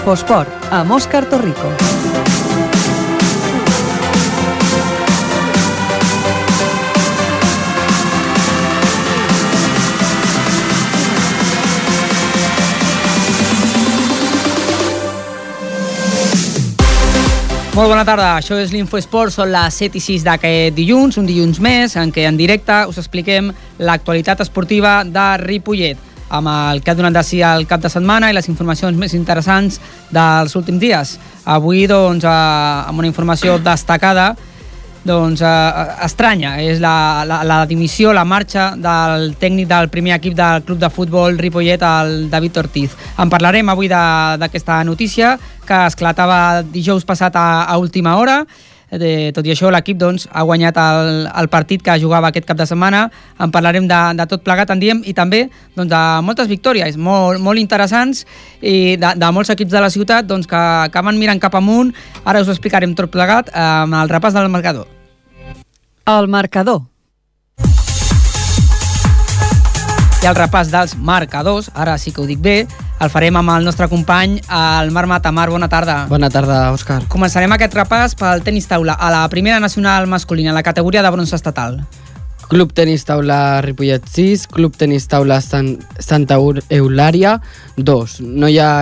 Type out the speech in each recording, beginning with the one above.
Infosport, a Òscar Torrico. Molt bona tarda, això és l'Infoesport, són les 7 i 6 d'aquest dilluns, un dilluns més, en què en directe us expliquem l'actualitat esportiva de Ripollet, amb el que ha donat de si el cap de setmana i les informacions més interessants dels últims dies. Avui, doncs, eh, amb una informació destacada, doncs, eh, estranya, és la, la, la dimissió, la marxa del tècnic del primer equip del club de futbol Ripollet, el David Ortiz. En parlarem avui d'aquesta notícia que esclatava dijous passat a, a última hora, de, tot i això, l'equip doncs, ha guanyat el, el partit que jugava aquest cap de setmana. En parlarem de, de tot plegat, en diem, i també doncs, de moltes victòries molt, molt interessants i de, de molts equips de la ciutat doncs, que, que van mirant cap amunt. Ara us ho explicarem tot plegat amb el repàs del marcador. El marcador. I el repàs dels marcadors, ara sí que ho dic bé, el farem amb el nostre company, el Marc Matamar. Bona tarda. Bona tarda, Òscar. Començarem aquest repàs pel tenis taula a la primera nacional masculina, la categoria de bronze estatal. Club Tenis Taula Ripollet 6, Club Tenis Taula Sant, Santa Eulària 2. No hi ha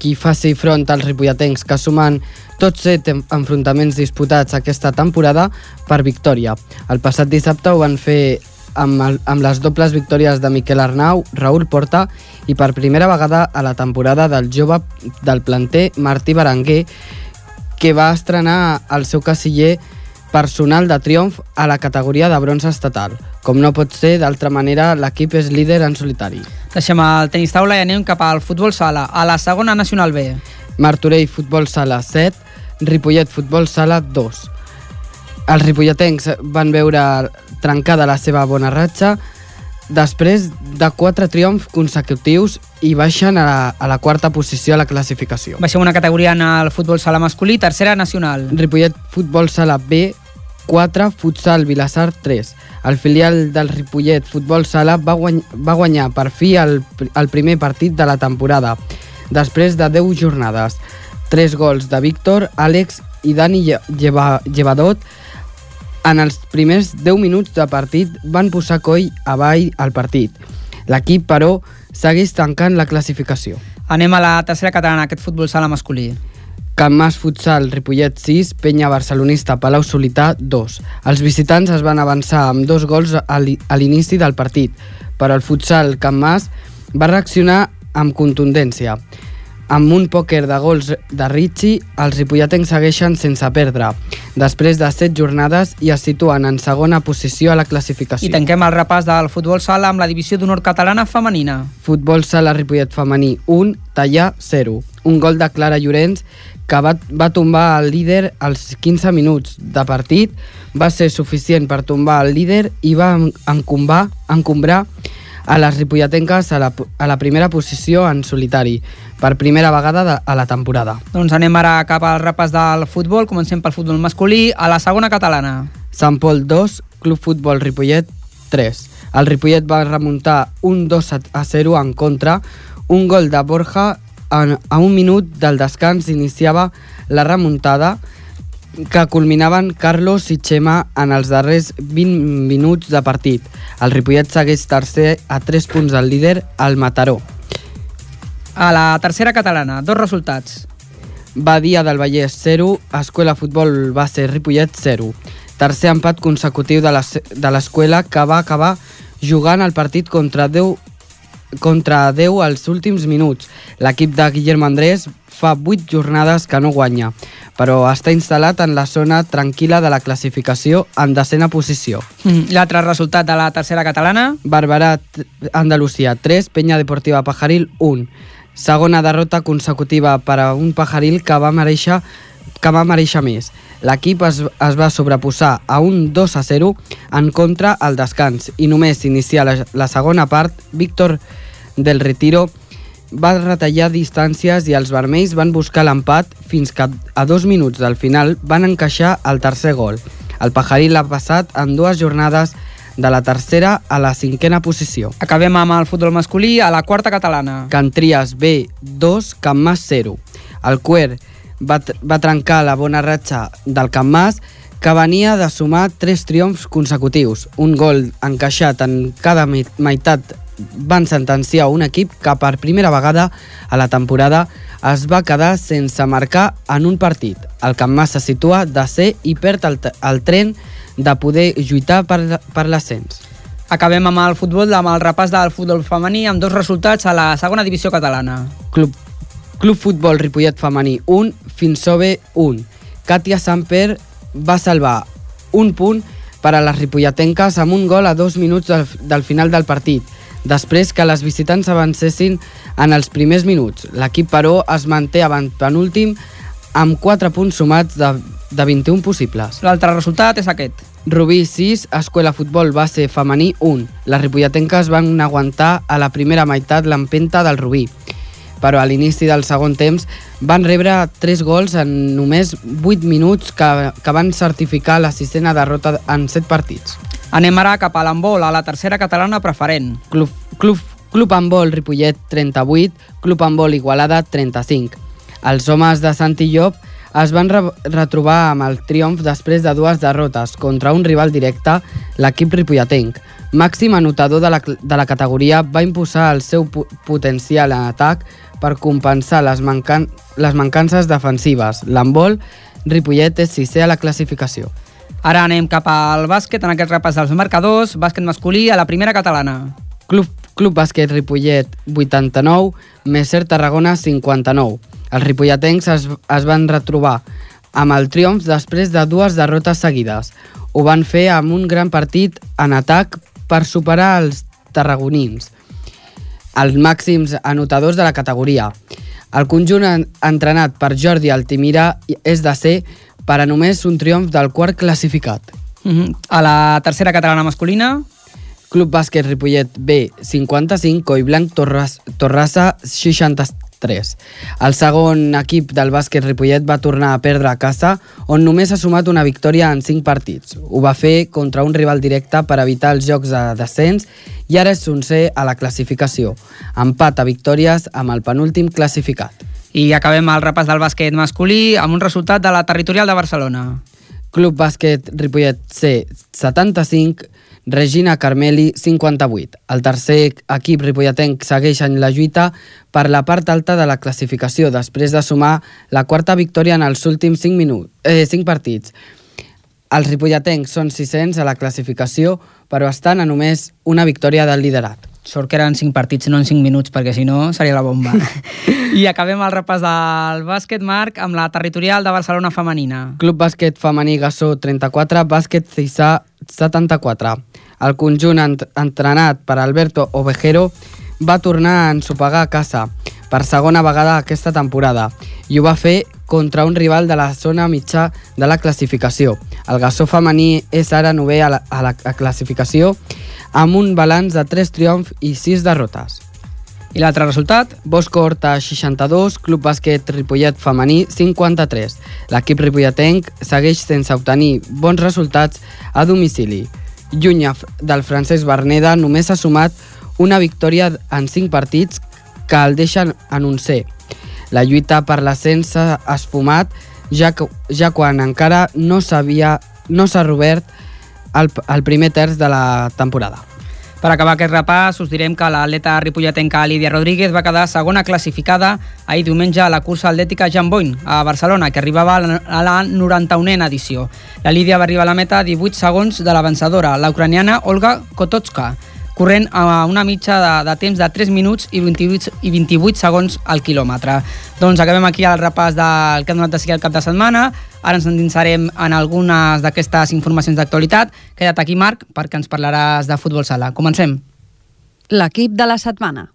qui faci front als ripolletens que sumen tots set enfrontaments disputats aquesta temporada per victòria. El passat dissabte ho van fer amb, el, amb les dobles victòries de Miquel Arnau, Raül Porta i per primera vegada a la temporada del jove del planter Martí Berenguer, que va estrenar el seu casiller personal de triomf a la categoria de bronze estatal. Com no pot ser d'altra manera, l'equip és líder en solitari. Deixem el tenis taula i anem cap al futbol sala, a la segona nacional B. Martorell Futbol Sala 7, Ripollet Futbol Sala 2. Els ripolletens van veure trencada la seva bona ratxa després de quatre triomfs consecutius i baixen a la, a la quarta posició a la classificació. Baixem una categoria en el futbol sala masculí, tercera nacional. Ripollet Futbol Sala B 4, Futsal Vilassar 3. El filial del Ripollet Futbol Sala va, guany va guanyar per fi el, el primer partit de la temporada, després de 10 jornades. 3 gols de Víctor, Àlex i Dani Llevadot en els primers 10 minuts de partit van posar coll avall al partit. L'equip, però, segueix tancant la classificació. Anem a la tercera catalana, aquest futbol sala masculí. Can Mas Futsal Ripollet 6, Penya Barcelonista Palau Solità 2. Els visitants es van avançar amb dos gols a l'inici del partit, però el futsal Can Mas va reaccionar amb contundència. Amb un pòquer de gols de Ricci, els ripolletens segueixen sense perdre. Després de set jornades i es situen en segona posició a la classificació. I tanquem el repàs del futbol sala amb la divisió d'honor catalana femenina. Futbol sala Ripollet femení 1, Tallà 0. Un gol de Clara Llorenç que va, va tombar el líder als 15 minuts de partit, va ser suficient per tombar el líder i va encombar, encombrar a les ripolletenques a la, a la primera posició en solitari, per primera vegada de, a la temporada. Doncs anem ara cap al repàs del futbol, comencem pel futbol masculí, a la segona catalana. Sant Pol 2, Club Futbol Ripollet 3. El Ripollet va remuntar un 2 a 0 en contra, un gol de Borja a un minut del descans iniciava la remuntada que culminaven Carlos i Xema en els darrers 20 minuts de partit. El Ripollet segueix tercer a 3 punts del líder, el Mataró. A la tercera catalana, dos resultats. Badia del Vallès 0, Escola Futbol Base Ripollet 0. Tercer empat consecutiu de l'escola que va acabar jugant el partit contra 10 contra 10 als últims minuts. L'equip de Guillermo Andrés fa 8 jornades que no guanya, però està instal·lat en la zona tranquil·la de la classificació en decena posició. Mm, l'altre resultat de la tercera catalana? Barberà, Andalusia 3, Penya Deportiva Pajaril 1. Segona derrota consecutiva per a un Pajaril que va mereixer que va mereixer més. L'equip es, es va sobreposar a un 2 a 0 en contra al descans i només iniciar la, la segona part, Víctor del Retiro va retallar distàncies i els vermells van buscar l'empat fins que a dos minuts del final van encaixar el tercer gol. El Pajaril ha passat en dues jornades de la tercera a la cinquena posició. Acabem amb el futbol masculí a la quarta catalana. Cantries B, 2, Campmàs 0. El Cuer va, va trencar la bona ratxa del Campmàs que venia de sumar tres triomfs consecutius. Un gol encaixat en cada meitat van sentenciar un equip que per primera vegada a la temporada es va quedar sense marcar en un partit. El Campmàs se situa de ser i perd el, el tren de poder lluitar per, per l'ascens. Acabem amb el futbol, amb el repàs del futbol femení, amb dos resultats a la segona divisió catalana. Club, Club Futbol Ripollet Femení 1, Finsove 1. Katia Samper va salvar un punt per a les ripolletenques amb un gol a dos minuts del, del final del partit, després que les visitants avancessin en els primers minuts. L'equip, però, es manté avant penúltim amb 4 punts sumats de, de 21 possibles. L'altre resultat és aquest. Rubí 6, Escuela Futbol Base Femení 1. Les ripolletenques van aguantar a la primera meitat l'empenta del Rubí però a l'inici del segon temps van rebre 3 gols en només 8 minuts que, que van certificar la sisena derrota en 7 partits. Anem ara cap a l'handbol, a la tercera catalana preferent. Club, club, club Handbol Ripollet 38, Club Handbol Igualada 35. Els homes de Santi Llop es van re retrobar amb el triomf després de dues derrotes contra un rival directe, l'equip ripolletenc. Màxim anotador de la, de la categoria va imposar el seu potencial en atac per compensar les, mancan les mancances defensives. L'embol, Ripollet és sisè a la classificació. Ara anem cap al bàsquet, en aquest repàs dels marcadors, bàsquet masculí a la primera catalana. Club, Club Bàsquet Ripollet 89, Messer Tarragona 59. Els ripolletens es, es van retrobar amb el triomf després de dues derrotes seguides. Ho van fer amb un gran partit en atac per superar els tarragonins els màxims anotadors de la categoria. El conjunt entrenat per Jordi Altimira és de ser per a només un triomf del quart classificat. Uh -huh. A la tercera catalana masculina... Club Bàsquet Ripollet B, 55, Coi Blanc Torras, Torrassa, 63. El segon equip del bàsquet Ripollet va tornar a perdre a casa, on només ha sumat una victòria en 5 partits. Ho va fer contra un rival directe per evitar els jocs de descens i ara és oncer a la classificació. Empat a victòries amb el penúltim classificat. I acabem el repàs del bàsquet masculí amb un resultat de la territorial de Barcelona. Club Bàsquet Ripollet C, 75, Regina Carmeli, 58. El tercer equip ripolletenc segueix en la lluita per la part alta de la classificació, després de sumar la quarta victòria en els últims 5, minuts, eh, 5 partits. Els ripolletens són 600 a la classificació, però estan a només una victòria del liderat. Sort que eren 5 partits, no en 5 minuts, perquè si no seria la bomba. I acabem el repàs del bàsquet, Marc, amb la territorial de Barcelona femenina. Club Bàsquet Femení Gassó 34, Bàsquet Cisà 74. El conjunt entrenat per Alberto Ovejero va tornar a ensopegar a casa per segona vegada aquesta temporada i ho va fer contra un rival de la zona mitjà de la classificació. El Gassó femení és ara nové a la, a la classificació amb un balanç de 3 triomfs i 6 derrotes. I l'altre resultat? Bosco Horta 62, Club Bàsquet Ripollet femení 53. L'equip ripolletenc segueix sense obtenir bons resultats a domicili. Lluny del francès Berneda només ha sumat una victòria en 5 partits que el deixen en un C. La lluita per l'ascens s'ha esfumat ja, que, ja quan encara no s'havia no s'ha robert el, el primer terç de la temporada. Per acabar aquest repàs, us direm que l'atleta ripolletenca Lídia Rodríguez va quedar segona classificada ahir diumenge a la cursa atlètica Jan Boyn, a Barcelona, que arribava a la 91a edició. La Lídia va arribar a la meta a 18 segons de la vencedora, la ucraniana Olga Kototska, corrent a una mitja de, de temps de 3 minuts i 28, i 28 segons al quilòmetre. Doncs acabem aquí el repàs del que ha donat de seguir el cap de setmana. Ara ens endinsarem en algunes d'aquestes informacions d'actualitat. Queda't aquí, Marc, perquè ens parlaràs de futbol sala. Comencem. L'equip de la setmana.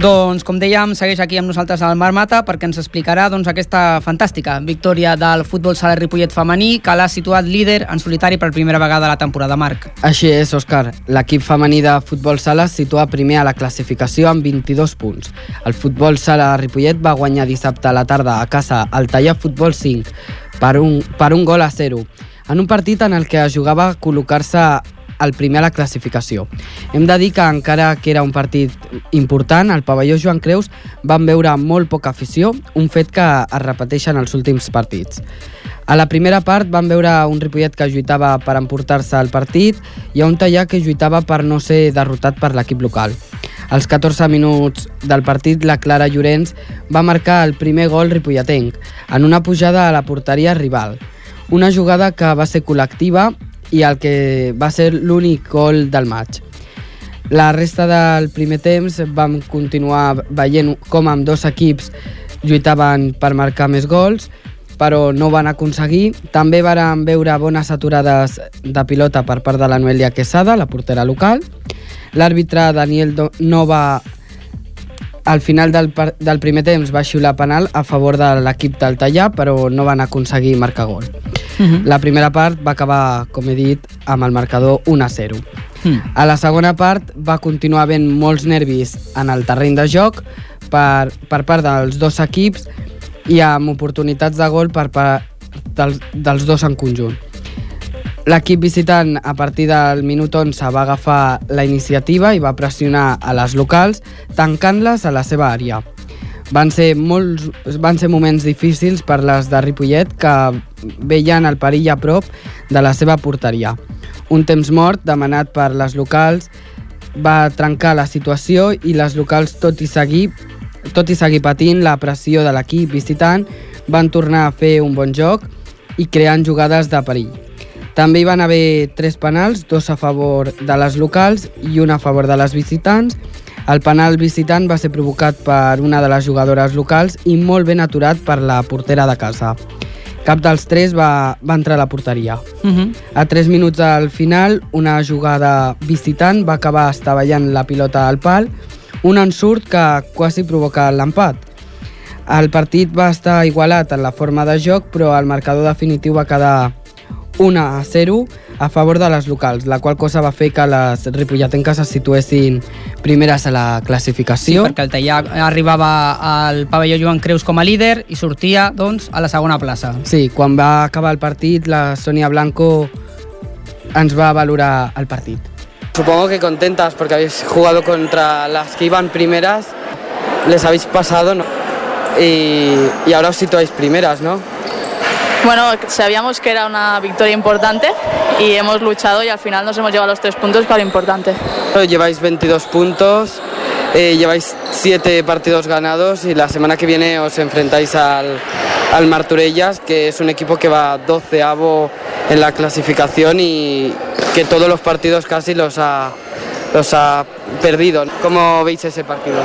Doncs, com dèiem, segueix aquí amb nosaltres el Marc Mata perquè ens explicarà doncs, aquesta fantàstica victòria del futbol sala Ripollet femení que l'ha situat líder en solitari per primera vegada a la temporada, Marc. Així és, Òscar. L'equip femení de futbol sala es situa primer a la classificació amb 22 punts. El futbol sala Ripollet va guanyar dissabte a la tarda a casa al Talla Futbol 5 per un, per un gol a 0, en un partit en el que jugava col·locar-se el primer a la classificació. Hem de dir que encara que era un partit important, al pavelló Joan Creus van veure molt poca afició, un fet que es repeteix en els últims partits. A la primera part van veure un Ripollet que lluitava per emportar-se el partit i un tallar que lluitava per no ser derrotat per l'equip local. Als 14 minuts del partit, la Clara Llorenç va marcar el primer gol ripolletenc en una pujada a la porteria rival. Una jugada que va ser col·lectiva i el que va ser l'únic gol del maig. La resta del primer temps vam continuar veient com amb dos equips lluitaven per marcar més gols, però no van aconseguir. També varen veure bones aturades de pilota per part de la Noelia Quesada, la portera local. L'àrbitre Daniel Nova al final del, del primer temps va xiular penal a favor de l'equip del Tallà, però no van aconseguir marcar gol. Uh -huh. La primera part va acabar, com he dit, amb el marcador 1 a 0. Uh -huh. A la segona part va continuar havent molts nervis en el terreny de joc per, per part dels dos equips i amb oportunitats de gol per part dels, dels dos en conjunt. L'equip visitant a partir del minut 11 va agafar la iniciativa i va pressionar a les locals tancant-les a la seva àrea. Van ser, molts, van ser moments difícils per les de Ripollet que veien el perill a prop de la seva porteria. Un temps mort demanat per les locals va trencar la situació i les locals, tot i seguir, tot i seguir patint la pressió de l'equip visitant, van tornar a fer un bon joc i creant jugades de perill. També hi van haver tres penals, dos a favor de les locals i un a favor de les visitants. El penal visitant va ser provocat per una de les jugadores locals i molt ben aturat per la portera de casa. Cap dels tres va, va entrar a la porteria. Uh -huh. A 3 minuts al final, una jugada visitant va acabar estavellant la pilota al pal, un ensurt que quasi provoca l'empat. El partit va estar igualat en la forma de joc, però el marcador definitiu va quedar 1 a 0 a favor de les locals, la qual cosa va fer que les ripolletenques se situessin primeres a la classificació. Sí, perquè el Tallà arribava al pavelló Joan Creus com a líder i sortia doncs, a la segona plaça. Sí, quan va acabar el partit, la Sonia Blanco ens va valorar el partit. Supongo que contentas porque habéis jugado contra las que iban primeras, les habéis pasado ¿no? y, y ahora os situáis primeras, ¿no? Bueno, sabíamos que era una victoria importante y hemos luchado y al final nos hemos llevado los tres puntos, que lo importante. Lleváis 22 puntos, eh, lleváis 7 partidos ganados y la semana que viene os enfrentáis al, al Marturellas, que es un equipo que va 12 en la clasificación y que todos los partidos casi los ha, los ha perdido. ¿Cómo veis ese partido?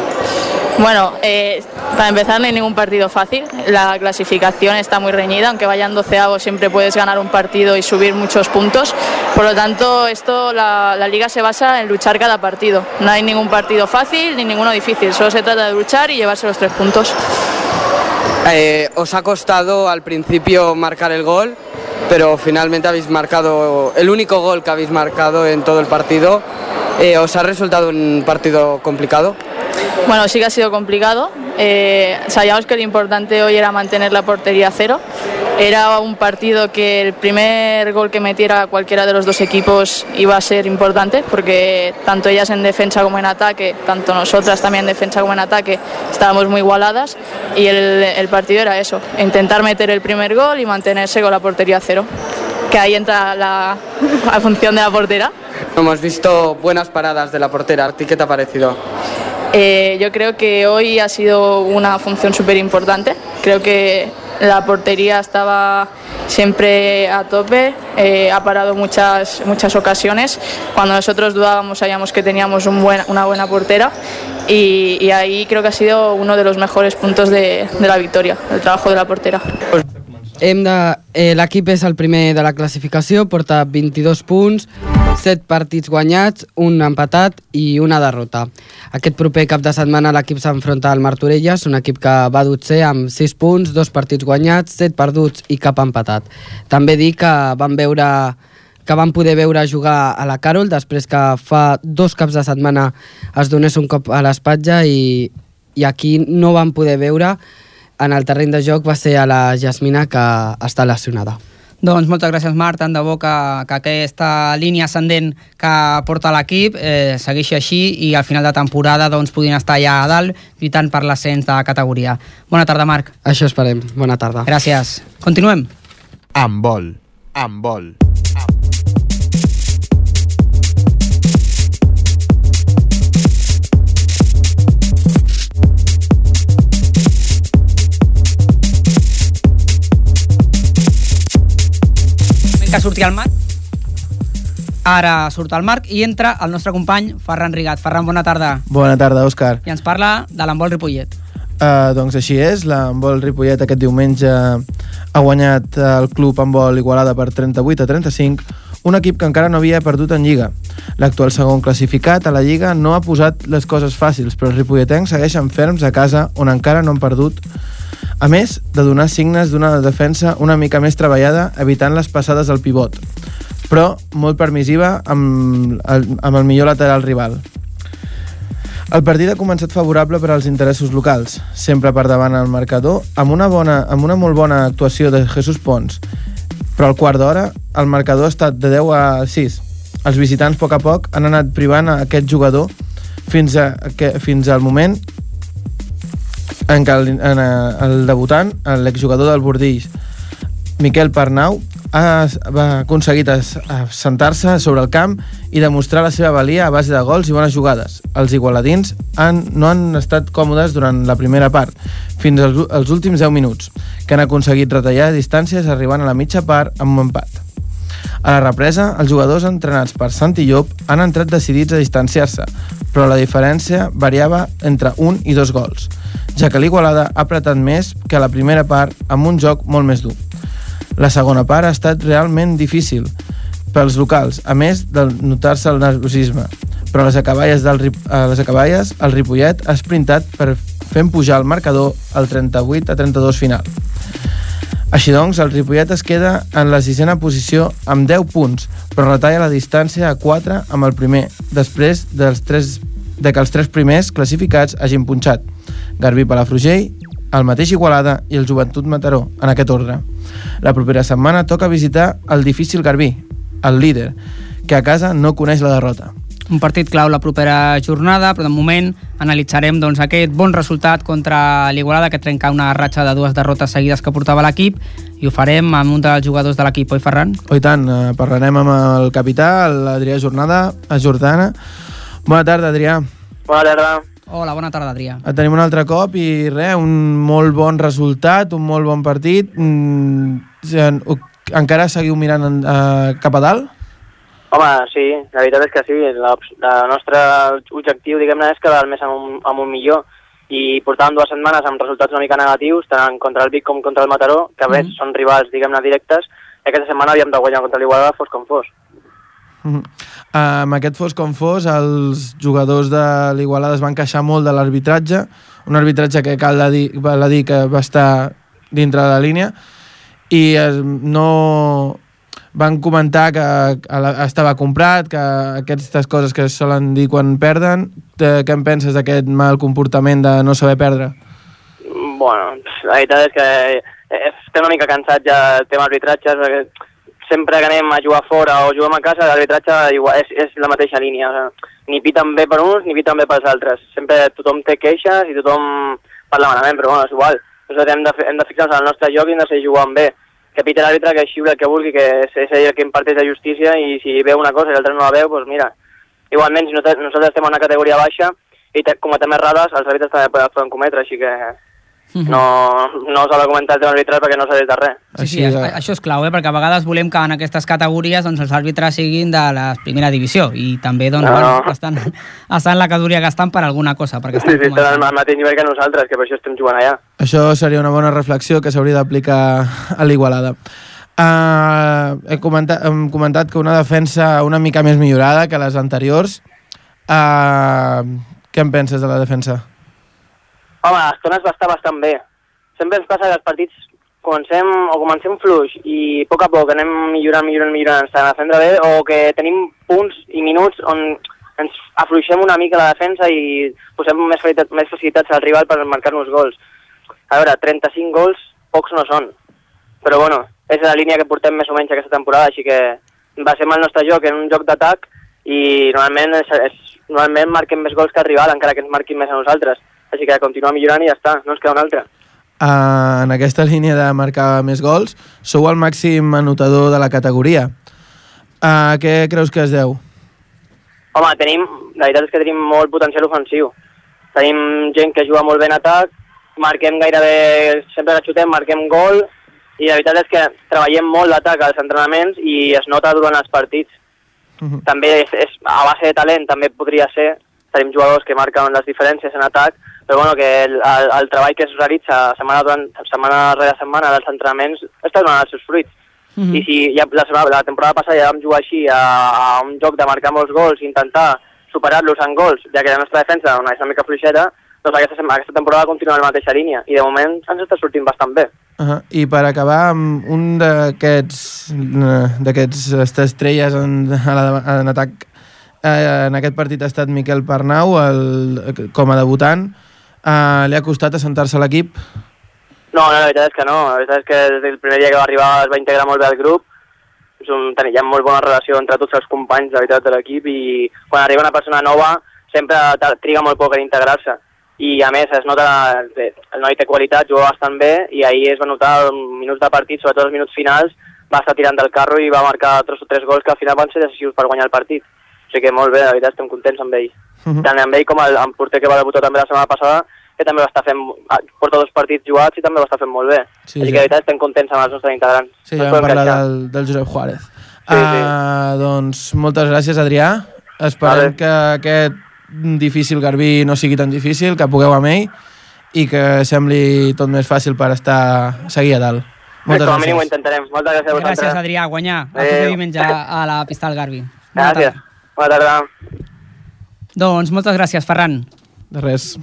Bueno, eh, para empezar no hay ningún partido fácil, la clasificación está muy reñida, aunque vayan 12 siempre puedes ganar un partido y subir muchos puntos, por lo tanto esto la, la, liga se basa en luchar cada partido, no hay ningún partido fácil ni ninguno difícil, solo se trata de luchar y llevarse los tres puntos. Eh, os ha costado al principio marcar el gol, pero finalmente habéis marcado el único gol que habéis marcado en todo el partido. Eh, ¿Os ha resultado un partido complicado? Bueno, sí que ha sido complicado. Eh, sabíamos que lo importante hoy era mantener la portería a cero. Era un partido que el primer gol que metiera cualquiera de los dos equipos iba a ser importante porque tanto ellas en defensa como en ataque, tanto nosotras también en defensa como en ataque, estábamos muy igualadas y el, el partido era eso, intentar meter el primer gol y mantenerse con la portería a cero. Que ahí entra la, la función de la portera. Hemos visto buenas paradas de la portera. ¿A ti qué te ha parecido? Eh, yo creo que hoy ha sido una función súper importante. Creo que la portería estaba siempre a tope, eh, ha parado muchas, muchas ocasiones. Cuando nosotros dudábamos sabíamos que teníamos un buen, una buena portera y, y, ahí creo que ha sido uno de los mejores puntos de, de la victoria, el trabajo de la portera. Hem de... Eh, L'equip és el primer de la classificació, porta 22 punts, 7 partits guanyats, un empatat i una derrota. Aquest proper cap de setmana l'equip s'enfronta al Martorelles, un equip que va dotzer amb 6 punts, 2 partits guanyats, 7 perduts i cap empatat. També dir que van veure que van poder veure jugar a la Carol després que fa dos caps de setmana es donés un cop a l'espatlla i, i aquí no van poder veure en el terreny de joc va ser a la Jasmina que està lesionada. Doncs moltes gràcies, Marc. Tant de bo que, que aquesta línia ascendent que porta l'equip eh, segueixi així i al final de temporada doncs, puguin estar allà a dalt lluitant per l'ascens de categoria. Bona tarda, Marc. Això esperem. Bona tarda. Gràcies. Continuem. Amb vol. Amb vol. que surti el Marc. Ara surt el Marc i entra el nostre company Ferran Rigat. Ferran, bona tarda. Bona tarda, Òscar. I ens parla de l'embol Ripollet. Uh, doncs així és, l'embol Ripollet aquest diumenge ha guanyat el club handbol Igualada per 38 a 35, un equip que encara no havia perdut en Lliga. L'actual segon classificat a la Lliga no ha posat les coses fàcils, però els ripolletens segueixen ferms a casa on encara no han perdut a més de donar signes d'una defensa una mica més treballada, evitant les passades al pivot, però molt permissiva amb el, amb el millor lateral rival. El partit ha començat favorable per als interessos locals, sempre per davant el marcador, amb una, bona, amb una molt bona actuació de Jesús Pons, però al quart d'hora el marcador ha estat de 10 a 6. Els visitants, a poc a poc, han anat privant a aquest jugador fins, a, que, fins al moment en què el, en el debutant, l'exjugador del Bordills, Miquel Pernau, ha, va aconseguit sentar-se sobre el camp i demostrar la seva valia a base de gols i bones jugades. Els igualadins han, no han estat còmodes durant la primera part, fins als, als últims 10 minuts, que han aconseguit retallar distàncies arribant a la mitja part amb un empat. A la represa, els jugadors entrenats per Santi Llop han entrat decidits a distanciar-se, però la diferència variava entre un i dos gols, ja que l'Igualada ha apretat més que la primera part amb un joc molt més dur. La segona part ha estat realment difícil pels locals, a més de notar-se el nerviosisme. Però a les acaballes, del, a les acaballes el Ripollet ha sprintat per fent pujar el marcador al 38 a 32 final. Així doncs, el Ripollet es queda en la sisena posició amb 10 punts, però retalla la distància a 4 amb el primer, després dels tres, de que els tres primers classificats hagin punxat. Garbí Palafrugell, el mateix Igualada i el Joventut Mataró, en aquest ordre. La propera setmana toca visitar el difícil Garbí, el líder, que a casa no coneix la derrota. Un partit clau la propera jornada, però de moment analitzarem doncs, aquest bon resultat contra l'Igualada, que trenca una ratxa de dues derrotes seguides que portava l'equip, i ho farem amb un dels jugadors de l'equip, oi Ferran? Oi tant, eh, parlarem amb el capità, l'Adrià Jornada, a Jordana. Bona tarda, Adrià. Bona tarda. Hola, bona tarda, Adrià. Et tenim un altre cop i res, un molt bon resultat, un molt bon partit. Mm, encara seguiu mirant en, uh, cap a dalt? Home, sí, la veritat és que sí. La, la nostre objectiu, diguem-ne, és quedar més amb un, amb un millor. I portàvem dues setmanes amb resultats una mica negatius, tant contra el Vic com contra el Mataró, que a més mm -hmm. són rivals, diguem-ne, directes, i aquesta setmana havíem de guanyar contra l'Igualada, fos com fos. Mm -hmm. amb aquest fos com fos, els jugadors de l'Igualada es van queixar molt de l'arbitratge, un arbitratge que cal dir, val dir que va estar dintre de la línia, i eh, no, van comentar que estava comprat, que aquestes coses que solen dir quan perden, què en penses d'aquest mal comportament de no saber perdre? Bueno, la veritat és que eh, estem una mica cansats ja del tema arbitratges, sempre que anem a jugar fora o juguem a casa, l'arbitratge és, és la mateixa línia. O sigui, ni piten bé per uns ni piten bé pels altres. Sempre tothom té queixes i tothom parla malament, però bueno, és igual. Nosaltres hem de, hem de fixar-nos en el nostre joc i hem de seguir jugant bé que piti l'àrbitre, que xiula el que vulgui, que és, és ell el que imparteix la justícia i si veu una cosa i l'altre no la veu, doncs mira, igualment si nosaltres, nosaltres estem en una categoria baixa i cometem errades, els àrbitres també poden cometre, així que no, no s'ha de comentar el tema arbitral perquè no sabés de res. Sí, sí, a, això és clau, eh? perquè a vegades volem que en aquestes categories doncs, els àrbitres siguin de la primera divisió i també doncs, no, bueno, no. estan, estan en la categoria que estan per alguna cosa. Perquè estan sí, sí, estan al mateix nivell que nosaltres, que per això estem jugant allà. Això seria una bona reflexió que s'hauria d'aplicar a l'Igualada. Uh, he comentat, hem comentat que una defensa una mica més millorada que les anteriors. Uh, què en penses de la defensa? Home, a estones va estar bastant bé. Sempre ens passa que els partits comencem o comencem fluix i a poc a poc anem millorant, millorant, millorant, a defendre bé, o que tenim punts i minuts on ens afluixem una mica la defensa i posem més facilitats, més facilitats al rival per marcar-nos gols. a veure, 35 gols pocs no són, però bueno, és la línia que portem més o menys aquesta temporada, així que basem el nostre joc en un joc d'atac i normalment, és, és, normalment marquem més gols que el rival, encara que ens marquin més a nosaltres. Així que continuar millorant i ja està, no ens queda un altre. Uh, en aquesta línia de marcar més gols, sou el màxim anotador de la categoria. A què creus que es deu? Home, tenim, la veritat és que tenim molt potencial ofensiu. Tenim gent que juga molt bé en atac, marquem gairebé, sempre que xutem, marquem gol, i la veritat és que treballem molt l'atac als entrenaments i es nota durant els partits. Uh -huh. També és, és, a base de talent també podria ser, tenim jugadors que marquen les diferències en atac, però bueno, que el, el, el treball que es realitza setmana, durant, setmana rere setmana dels entrenaments està donant els seus fruits. Mm -hmm. I si ja, la, la temporada passada ja vam jugar així a, a un joc de marcar molts gols i intentar superar-los en gols, ja que la nostra defensa una, és una mica fluixeta, doncs aquesta, aquesta temporada continua en la mateixa línia i de moment ens està sortint bastant bé. Uh -huh. I per acabar, amb un d'aquests d'aquests estrelles en, en atac eh, en aquest partit ha estat Miquel Pernau el, com a debutant eh, li ha costat assentar-se a l'equip No, no, la veritat és que no. La veritat és que des del primer dia que va arribar es va integrar molt bé al grup. És un, hi ha molt bona relació entre tots els companys, la veritat, de l'equip, i quan arriba una persona nova sempre triga molt poc en integrar-se. I a més es nota que el noi té qualitat, juga bastant bé, i ahir es va notar minuts de partit, sobretot els minuts finals, va estar tirant del carro i va marcar dos o tres gols que al final van ser decisius per guanyar el partit. O sigui que molt bé, la veritat, estem contents amb ell. Mhm. Tant amb ell com el, amb porter que va debutar també la setmana passada, que també va estar fent, ah, porta dos partits jugats i també va estar fent molt bé. Sí, Sí, Així ja. que la veritat estem contents amb els nostres integrants. Sí, No ja vam parlar del, del Josep Juárez. Sí, uh, Doncs moltes gràcies, Adrià. Esperem Vale. que aquest difícil Garbí no sigui tan difícil, que pugueu amb ell i que sembli tot més fàcil per estar seguir a dalt. Moltes Com a mínim ho intentarem. Moltes gràcies a vosaltres. Gràcies, Adrià. Guanyar el Adéu. proper diumenge a la pista del Garbi. Bona Gràcies. tarda. Bona tarda. Doncs moltes gràcies, Ferran. De res.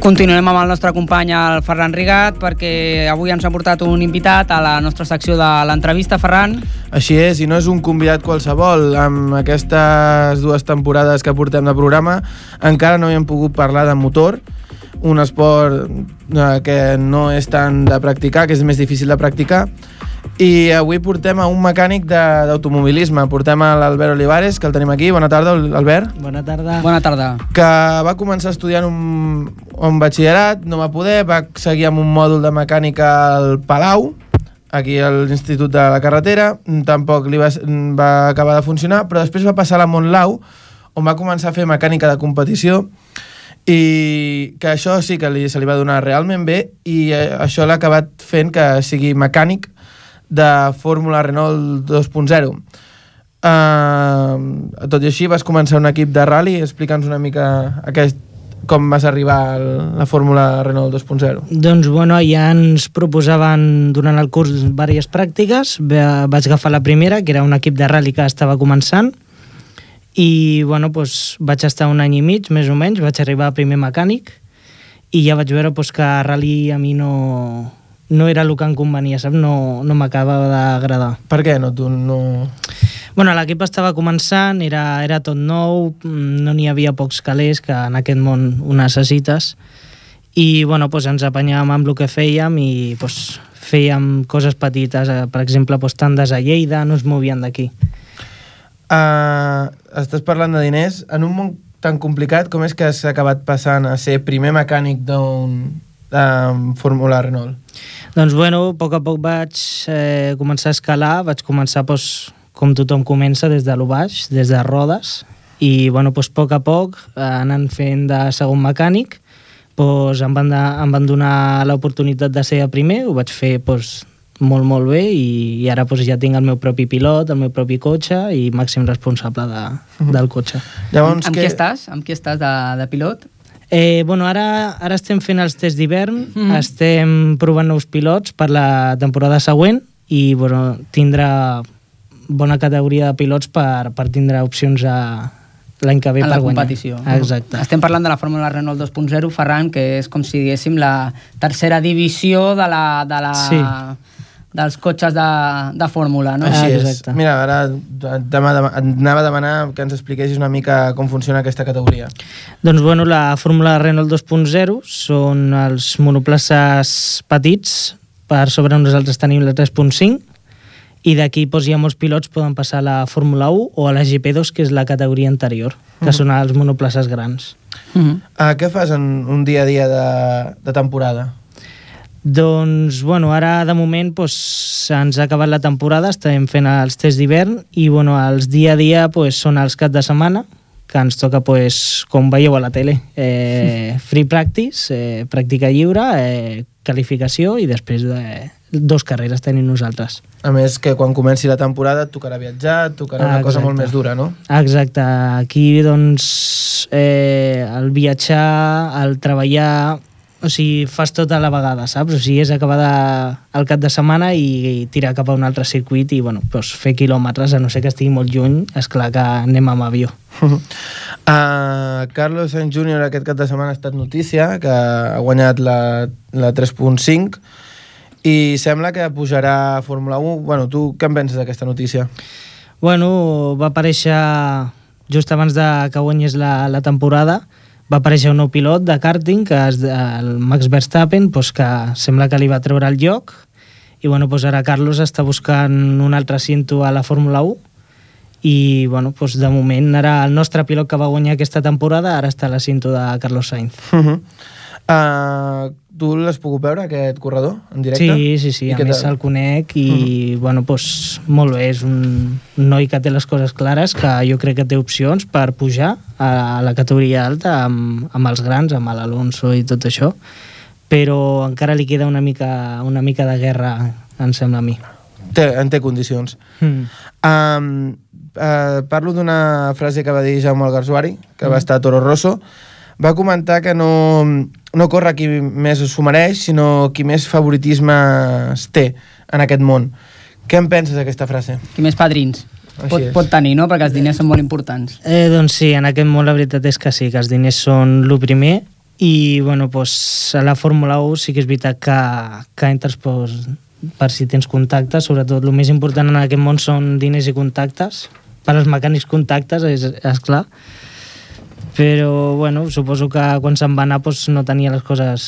Continuem amb el nostre company, el Ferran Rigat, perquè avui ens ha portat un invitat a la nostra secció de l'entrevista, Ferran. Així és, i no és un convidat qualsevol. Amb aquestes dues temporades que portem de programa encara no hi hem pogut parlar de motor, un esport eh, que no és tant de practicar, que és més difícil de practicar, i avui portem a un mecànic de- d'automobilisme. Portem a l'Albert Olivares, que el tenim aquí. Bona tarda, Albert. Bona tarda. Bona tarda. que va començar estudiant un, un batxillerat, no va poder, va seguir amb un mòdul de mecànica al Palau, aquí a l'Institut de la Carretera, tampoc li va, va acabar de funcionar, però després va passar a la Montlau, on va començar a fer mecànica de competició, i que això sí que li, se li va donar realment bé, i eh, això l'ha acabat fent que sigui mecànic de Fórmula Renault 2.0. Uh, tot i així vas començar un equip de rally explica'ns una mica aquest, com vas arribar a la Fórmula Renault 2.0 Doncs bueno, ja ens proposaven durant el curs diverses pràctiques. Va- Vaig agafar la primera, que era un equip de rally que estava començant, i bueno, doncs, vaig estar un any i mig, més o menys, vaig arribar a primer mecànic, i ja vaig veure doncs, que rally a mi no, no era el que em convenia, saps? No, no m'acabava d'agradar. per què no? Tu no... Bueno, l'equip estava començant, era, era tot nou, mm, no n'hi havia pocs calés, que en aquest món ho necessites, i bueno, doncs ens apanyàvem amb el que fèiem i doncs, fèiem coses petites, eh, per exemple, doncs, tandes a Lleida, no es movien d'aquí. Uh, estàs parlant de diners. En un món tan complicat com és que has acabat passant a ser primer mecànic d'un um, Fórmula Renault Doncs bueno, a poc a poc vaig eh, començar a escalar, vaig començar doncs, com tothom comença, des de lo baix, des de rodes, i bueno, a poc a poc, eh, anant fent de segon mecànic, doncs, em, van de, em van donar l'oportunitat de ser a primer, ho vaig fer doncs, molt, molt bé, i, i ara doncs, ja tinc el meu propi pilot, el meu propi cotxe i màxim responsable de, del cotxe. Llavors, amb qui estàs? Amb qui estàs de, de pilot? Eh, bueno, ara, ara estem fent els tests d'hivern, mm Mhm. -hmm. estem provant nous pilots per la temporada següent i bueno, tindrà bona categoria de pilots per, per tindre opcions a l'any que ve a per la guanyar. competició. Exacte. Estem parlant de la Fórmula Renault 2.0, Ferran, que és com si diguéssim la tercera divisió de la, de la, Sí. Dels cotxes de, de fórmula, no? Així Ah, és. exacte. Mira, ara demà, demà, anava a demanar que ens expliquessis una mica com funciona aquesta categoria. Doncs bueno, la fórmula Renault 2.0 són els monoplaces petits, per sobre nosaltres tenim la 3.5, i d'aquí doncs, hi ha molts pilots poden passar a la Fórmula 1 o a la GP2, que és la categoria anterior, que són els monoplaces grans. Mhm. Uh, què fas en un dia a dia de, de temporada? Doncs, bueno, ara de moment doncs, ens ha acabat la temporada, estem fent els tests d'hivern i bueno, els dia a dia doncs, són els caps de setmana, que ens toca, doncs, com veieu a la tele, eh, free practice, eh, pràctica lliure, eh, qualificació i després de, dos carreres tenim nosaltres. A més, que quan comenci la temporada et tocarà viatjar, et tocarà una Ah, cosa molt exacte. més dura, no? Exacte, aquí doncs eh, el viatjar, el treballar, o sigui, fas tot a la vegada, saps? O sigui, és acabar de, el cap de setmana i, i tirar cap a un altre circuit i, bueno, doncs fer quilòmetres, a no ser que estigui molt lluny, és clar que anem amb avió. Uh, Carlos Sainz Jr. aquest cap de setmana ha estat notícia, que ha guanyat la, la 3.5 i sembla que pujarà a Fórmula 1. Bueno, tu què en penses d'aquesta notícia? Bueno, va aparèixer just abans de que guanyés la, la temporada, va aparèixer un nou pilot de karting, que és el Max Verstappen, doncs que sembla que li va treure el lloc, i bueno, doncs ara Carlos està buscant un altre cinto a la Fórmula 1, i bueno, doncs de moment ara el nostre pilot que va guanyar aquesta temporada ara està a la cinto de Carlos Sainz. Uh -huh. Uh, tu l'has pogut veure, aquest corredor, en directe? Sí, sí, sí, I a més el conec i, bueno, doncs, molt bé, és un noi que té les coses clares, que jo crec que té opcions per pujar a la categoria alta amb, amb els grans, amb l'Alonso i tot això, però encara li queda una mica, una mica de guerra, em sembla a mi. Té, en té condicions. Mm. Um, uh, parlo d'una frase que va dir Jaume Alguersuari, que va estar a Toro Rosso, va comentar que no, no corre qui més s'ho mereix, sinó qui més favoritisme té en aquest món. Què en penses d'aquesta frase? Qui més padrins pot, pot tenir, no? Perquè els diners són molt importants. Eh, doncs sí, en aquest món la veritat és que sí, que els diners són el primer i bueno, doncs, a la Fórmula 1 sí que és veritat que, que entres doncs, per si tens contactes, sobretot el més important en aquest món són diners i contactes, per als mecànics contactes, és, és clar, però bueno, suposo que quan se'n va anar doncs, no tenia les coses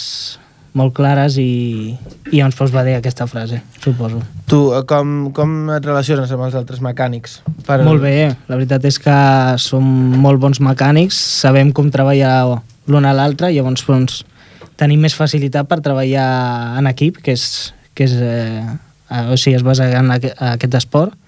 molt clares i, i llavors doncs, va dir aquesta frase, suposo. Tu, eh, com, com et relaciones amb els altres mecànics? Per... Molt bé, la veritat és que som molt bons mecànics, sabem com treballar l'un a l'altre, llavors doncs, tenim més facilitat per treballar en equip, que és, que és eh, o sigui, es basa en aqu aquest esport,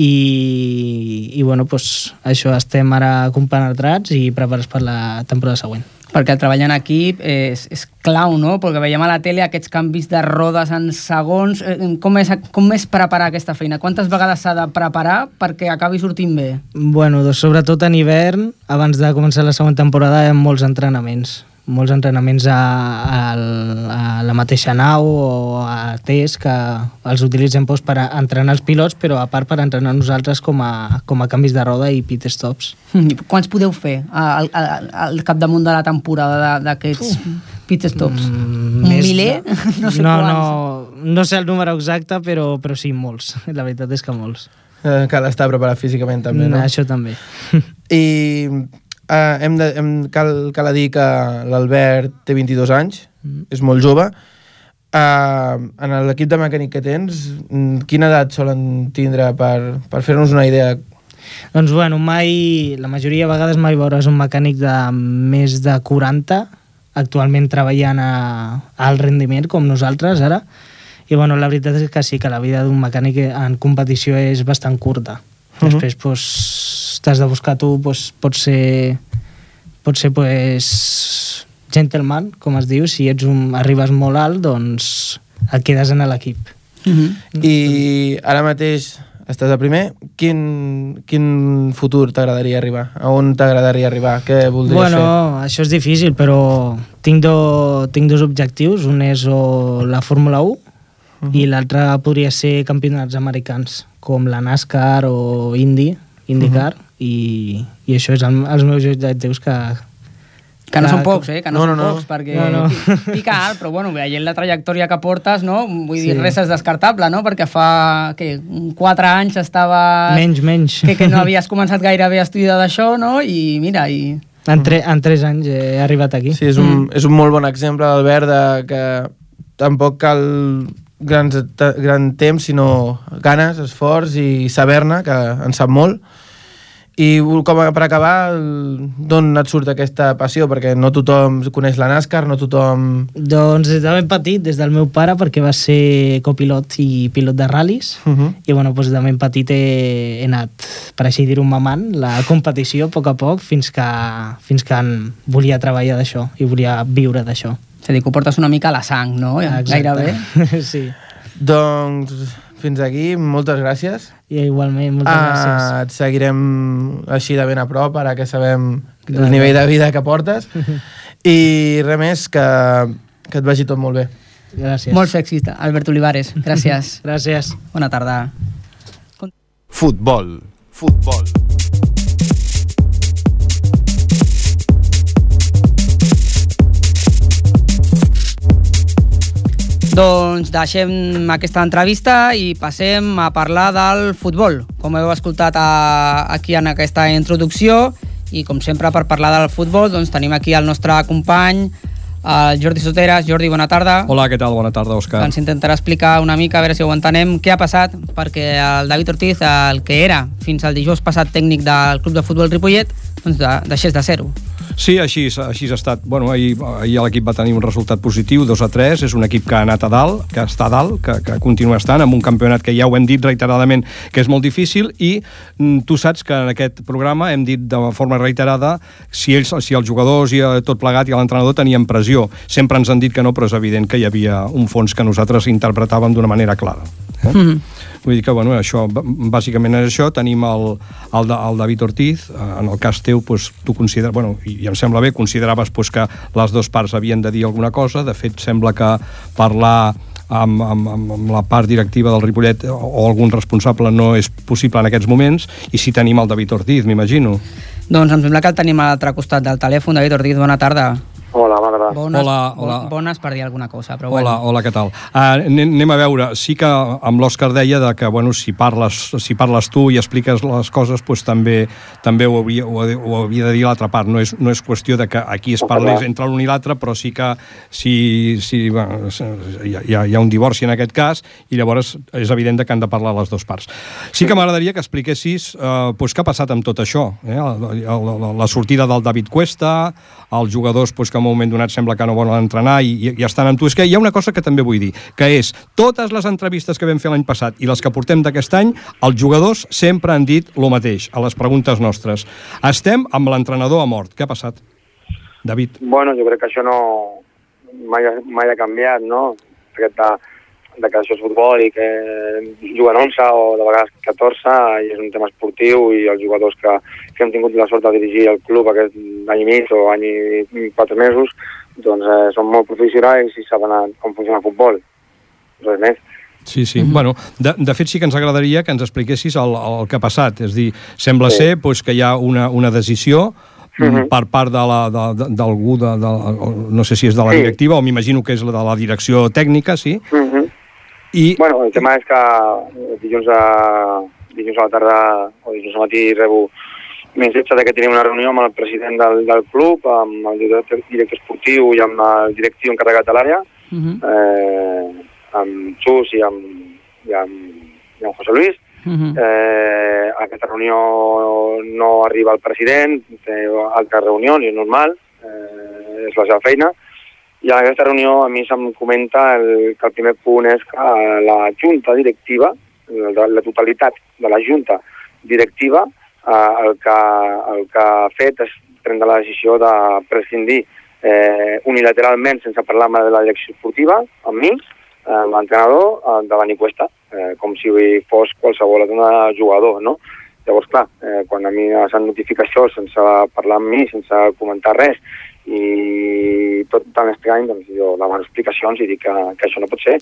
i, i bueno, doncs, això estem ara compenetrats i preparats per la temporada següent. Perquè el treball en equip és, és clau, no? Perquè veiem a la tele aquests canvis de rodes en segons. Eh, Com és, com és preparar aquesta feina? Quantes vegades s'ha de preparar perquè acabi sortint bé? Bueno, doncs sobretot en hivern, abans de començar la següent temporada, hi ha molts entrenaments. Molts entrenaments a, a, a la mateixa nau o a test que els utilitzem doncs, per entrenar els pilots, però a part per entrenar nosaltres com a, com a canvis de roda i pit stops. I Quants podeu fer al, al, al capdamunt de la temporada d'aquests pit stops? Mm, Un miler? de- No sé no, quants. no, no sé el número exacte, però, però sí, molts. La veritat és que molts. Eh, cal estar preparat físicament també, no? Això també. I eh, hem de, hem, cal, cal dir que l'Albert té 22 anys, Mm. és molt jove. Uh, en l'equip de mecànic que tens, mm, quina edat solen tindre per, per fer-nos una idea? Doncs bueno, mai, la majoria de vegades mai veuràs un mecànic de més de 40 actualment treballant a, a alt rendiment com nosaltres ara i bueno, la veritat és que sí que la vida d'un mecànic en competició és bastant curta Mhm. després pues, t'has de buscar tu pues, pot ser pot ser pues, gentleman com es diu, si ets un, arribes molt alt doncs et quedes en l'equip Uh -huh. I ara mateix estàs a primer, quin, quin futur t'agradaria arribar? A on t'agradaria arribar? Què voldries bueno, fer? això és difícil, però tinc, do, tinc dos objectius. Un és o la Fórmula 1 i l'altre podria ser campionats americans, com la NASCAR o Indy, IndyCar, i, i això és el, els meus objectius que, Que no són pocs, eh? Que no, no, són no, no. pocs, perquè No, no. pi- pica alt, però bueno, veient la trajectòria que portes, no? Vull dir, Sí. res és descartable, no? Perquè fa, què, quatre anys estava... Menys, menys. Que, que no havies començat gairebé a estudiar d'això, no? I mira, i... En, tre en tres anys he arribat aquí. Sí, és un, és un molt bon exemple, Albert, de que tampoc cal grans, gran temps, sinó ganes, esforç i saber-ne, que en sap molt. I com a, per acabar, d'on et surt aquesta passió? Perquè no tothom coneix la NASCAR, no tothom... Doncs des de ben petit, des del meu pare, perquè va ser copilot i pilot de ral·lis, Uh -huh. i bueno, doncs de ben petit he, he anat, per així dir-ho, mamant la competició a poc a poc fins que, fins que volia treballar d'això i volia viure d'això. És a dir, que ho portes una mica a la sang, no? Gairebé. sí. Doncs fins aquí, moltes gràcies. I igualment, moltes gràcies. Ah, et seguirem així de ben a prop, ara que sabem el Gràcies. nivell de vida que portes. I res més, que, que et vagi tot molt bé. Gràcies. Molts èxits, Albert Olivares. Gràcies. Gràcies. Bona tarda. Futbol. Futbol. Doncs deixem aquesta entrevista i passem a parlar del futbol. Com heu escoltat a, aquí en aquesta introducció, i com sempre per parlar del futbol doncs tenim aquí el nostre company, el Jordi Soteras. Jordi, bona tarda. Hola, què tal? Bona tarda, Òscar. Ens intentarà explicar una mica, a veure si ho entenem, què ha passat, perquè el David Ortiz, el que era fins al dijous passat tècnic del Club de Futbol Ripollet, doncs de, deixés de ser-ho. Sí, així, així ha estat. Bueno, ahir, ahir l'equip va tenir un resultat positiu, 2 a 3. És un equip que ha anat a dalt, que està a dalt, que, que continua estant, amb un campionat que ja ho hem dit reiteradament que és molt difícil i mm, tu saps que en aquest programa hem dit de forma reiterada si, ells, si els jugadors i eh, tot plegat i l'entrenador tenien pressió. Sempre ens han dit que no, però és evident que hi havia un fons que nosaltres interpretàvem d'una manera clara. Eh? Mm -hmm. Vull dir que, bueno, això, bàsicament és això. Tenim el, el, el David Ortiz. eh, En el cas teu, pues, tu consideres... Bueno, i, em sembla bé, consideraves pues, que les dues parts havien de dir alguna cosa. De fet, sembla que parlar amb, amb, amb, la part directiva del Ripollet o algun responsable no és possible en aquests moments. I si tenim el David Ortiz, m'imagino. Doncs em sembla que el tenim a l'altre costat del telèfon. David Ortiz, bona tarda. Hola, bona tarda. Bones, Hola, hola. bo- Bones per dir alguna cosa, però Hola, bueno. hola, què tal? Uh, anem a veure, sí que amb l'Òscar deia de que, bueno, si parles, si parles tu i expliques les coses, pues, també també ho havia, ho, ho havia de dir l'altra part. No és, no és qüestió de que aquí es parlés entre l'un i l'altre, però sí que si, si, bueno, hi, ha, hi ha- hi ha un divorci en aquest cas i llavors és evident de que han de parlar les dues parts. Sí que m'agradaria que expliquessis uh, pues, què ha passat amb tot això. Eh? La, la, la sortida del David Cuesta, els jugadors pues, que en un moment donat sembla que no volen entrenar i, i, i estan amb tu. És que hi ha una cosa que també vull dir, que és totes les entrevistes que vam fer l'any passat i les que portem d'aquest any, els jugadors sempre han dit el mateix a les preguntes nostres. Estem amb l'entrenador a mort. Què ha passat? David. Bueno, jo crec que això no... mai, mai ha canviat, no? Aquest de, que això és futbol i que juguen 11 o de vegades 14 i és un tema esportiu i els jugadors que, que hem tingut la sort de dirigir el club aquest any i mig o any i quatre mesos doncs eh, són molt professionals i saben a- com funciona el futbol. Res més. Sí, sí. Mm -hmm. bueno, de, de fet, sí que ens agradaria que ens expliquessis el, el que ha passat. És a dir, sembla Sí. ser pues, que hi ha una, una decisió mm Mhm. per part de la- de- de- d'algú, de, de, de, no sé si és de la Sí. directiva o m'imagino que és la de la direcció tècnica, sí? Mm -hmm. I, Bueno, el tema és que eh, dilluns a, dilluns a la tarda o dilluns al matí rebo missatge de que tenim una reunió amb el president del, del club, amb el director, director esportiu i amb el directiu encarregat de l'àrea, Uh -huh. eh, amb Xus i amb, i amb, i amb José Luis. Uh -huh. Eh, a aquesta reunió no arriba el president, té altres reunions, és normal, eh, és la seva feina, i en aquesta reunió a mi se'm comenta el, que el primer punt és que la junta directiva, la, la totalitat de la junta directiva, eh, el, que, el que ha fet és prendre la decisió de prescindir eh, unilateralment, sense parlar amb la direcció esportiva, amb mi, eh, l'entrenador, eh, de Dani Cuesta, eh, com si fos qualsevol altre jugador, no? Llavors, clar, eh, quan a mi s'han notificat això sense parlar amb mi, sense comentar res, i tot tan estrany, doncs jo demano explicacions i dic que, que això no pot ser.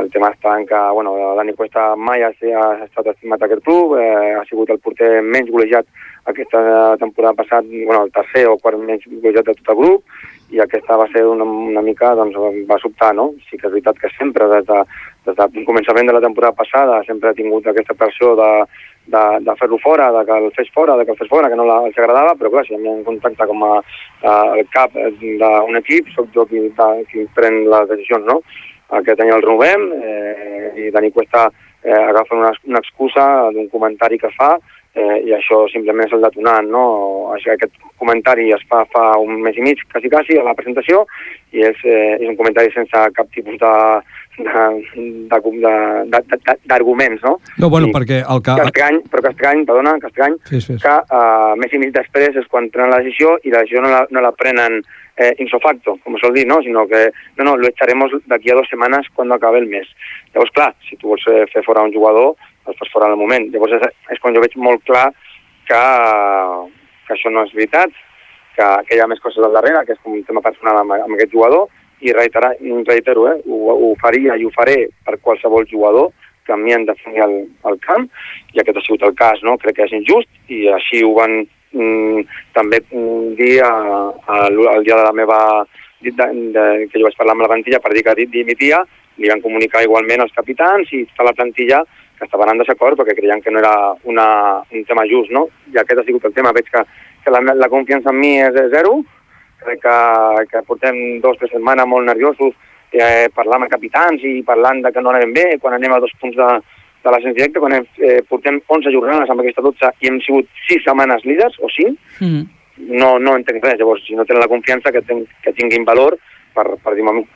El tema està en que, bueno, Dani Cuesta mai ha, ha estat estimat aquest club, eh, ha sigut el porter menys golejat aquesta temporada passat, bueno, el tercer o quart menys golejat de tot el grup, i aquesta va ser una, una mica, doncs, va sobtar, no? Sí que és veritat que sempre, des de, des del començament de la temporada passada, sempre ha tingut aquesta pressió de, de, de fer-lo fora, de que el fes fora, de que el fes fora, que no la, els agradava, però clar, si em contacte com a, a, el cap d'un equip, sóc jo qui, de, qui pren les decisions, no? Aquest any el renovem eh, i Dani Cuesta eh, agafa una, una excusa d'un comentari que fa eh, i això simplement és el detonant, no? Això, aquest comentari es fa fa un mes i mig, quasi quasi, a la presentació, i és, eh, és un comentari sense cap tipus de d'arguments, no? No, bueno, I, perquè el que... que estrany, però que estrany, perdona, que estrany, fes, fes. que uh, més i mig després és quan prenen la decisió i la decisió no la, no la prenen eh, insofacto, com sol dir, no? Sinó que, no, no, lo echaremos d'aquí a dos setmanes quan acabe el mes. Llavors, clar, si tu vols fer fora un jugador, el fas fora al moment. Llavors és, és quan jo veig molt clar que, que això no és veritat, que, que hi ha més coses al darrere, que és com un tema personal amb, amb aquest jugador, i reiterar, reitero, eh, ho, ho faria i ho faré per qualsevol jugador que a mi han de fer el, el camp, i aquest ha sigut el cas, no? crec que és injust, i així ho van mm, també dir a, a, dia de la meva de, de, que jo vaig parlar amb la plantilla per dir que dimitia, li van comunicar igualment als capitans i tota la plantilla que estaven en desacord perquè creien que no era una, un tema just, no? I aquest ha sigut el tema. Veig que, que la, la confiança en mi és zero, crec que, que portem dos o tres setmanes molt nerviosos eh, parlant amb capitans i parlant de que no anem bé quan anem a dos punts de, de l'ascens directe, quan hem, eh, portem 11 jornades amb aquesta 12 i hem sigut 6 setmanes líders, o 5, mm. no, no entenc res. Llavors, si no tenen la confiança, que, ten, que tinguin valor per, per dir-me a mi.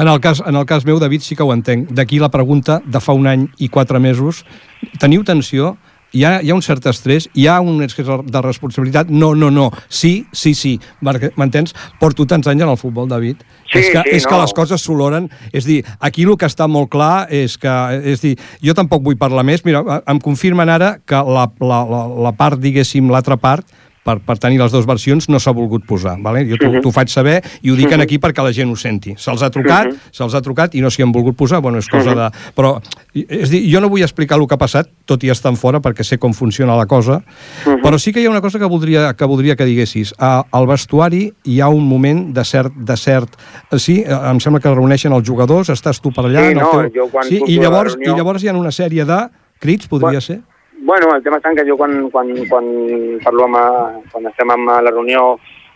En el, cas, en el cas meu, David, sí que ho entenc. D'aquí la pregunta de fa un any i quatre mesos. Teniu tensió? hi ha, hi ha un cert estrès, hi ha un excés de responsabilitat, no, no, no, sí, sí, sí, m'entens? Porto tants anys en el futbol, David, sí, és, que, sí, és no. que les coses s'oloren, és dir, aquí el que està molt clar és que, és dir, jo tampoc vull parlar més, mira, em confirmen ara que la, la, la, la part, diguéssim, l'altra part, per, per tenir les dues versions no s'ha volgut posar. Vale? Jo t'ho uh -huh. faig saber i ho dic uh -huh. aquí perquè la gent ho senti. Se'ls ha trucat, uh -huh. se'ls ha trucat i no s'hi han volgut posar, bueno, és cosa uh -huh. de... Però, és dir, jo no vull explicar el que ha passat, tot i estar fora, perquè sé com funciona la cosa, uh -huh. però sí que hi ha una cosa que voldria que, voldria que diguessis. Al vestuari hi ha un moment de cert... De cert sí, em sembla que reuneixen els jugadors, estàs tu per allà... Sí, no, teu... jo quan sí, i llavors, reunió... I llavors hi ha una sèrie de crits, podria bueno, ser? Bueno, el tema està que jo quan, quan, quan parlo amb, quan estem amb la reunió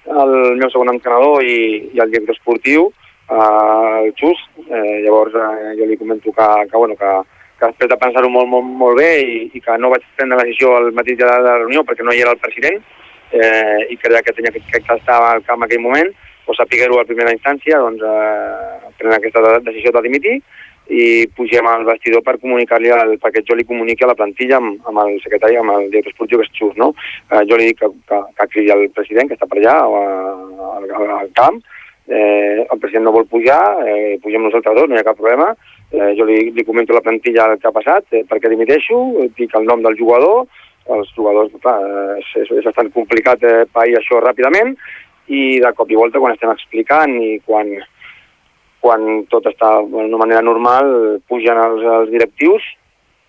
el meu segon entrenador i, i el director esportiu, eh, el Xus, eh, llavors eh, jo li comento que, que, bueno, que, que després de pensar-ho molt, molt, molt bé i, i que no vaig prendre la decisió al mateix dia de la reunió perquè no hi era el president eh, i creia que tenia que, que estar al camp en aquell moment, o sapiguer-ho a primera instància, doncs eh, prendre aquesta decisió de dimitir i pugem al vestidor per comunicar-li, perquè jo li comuniqui a la plantilla amb, amb el secretari, amb el director esportiu, que és Xus, no? Eh, jo li dic que, que, que cridi el president, que està per allà, al, al camp, eh, el president no vol pujar, eh, pugem nosaltres dos, no hi ha cap problema, eh, jo li, li comento a la plantilla el que ha passat, eh, perquè dimiteixo, dic el nom del jugador, els jugadors, clar, és, és, és bastant complicat eh, pair això ràpidament, i de cop i volta quan estem explicant i quan, quan tot està d'una manera normal, pugen els, els directius,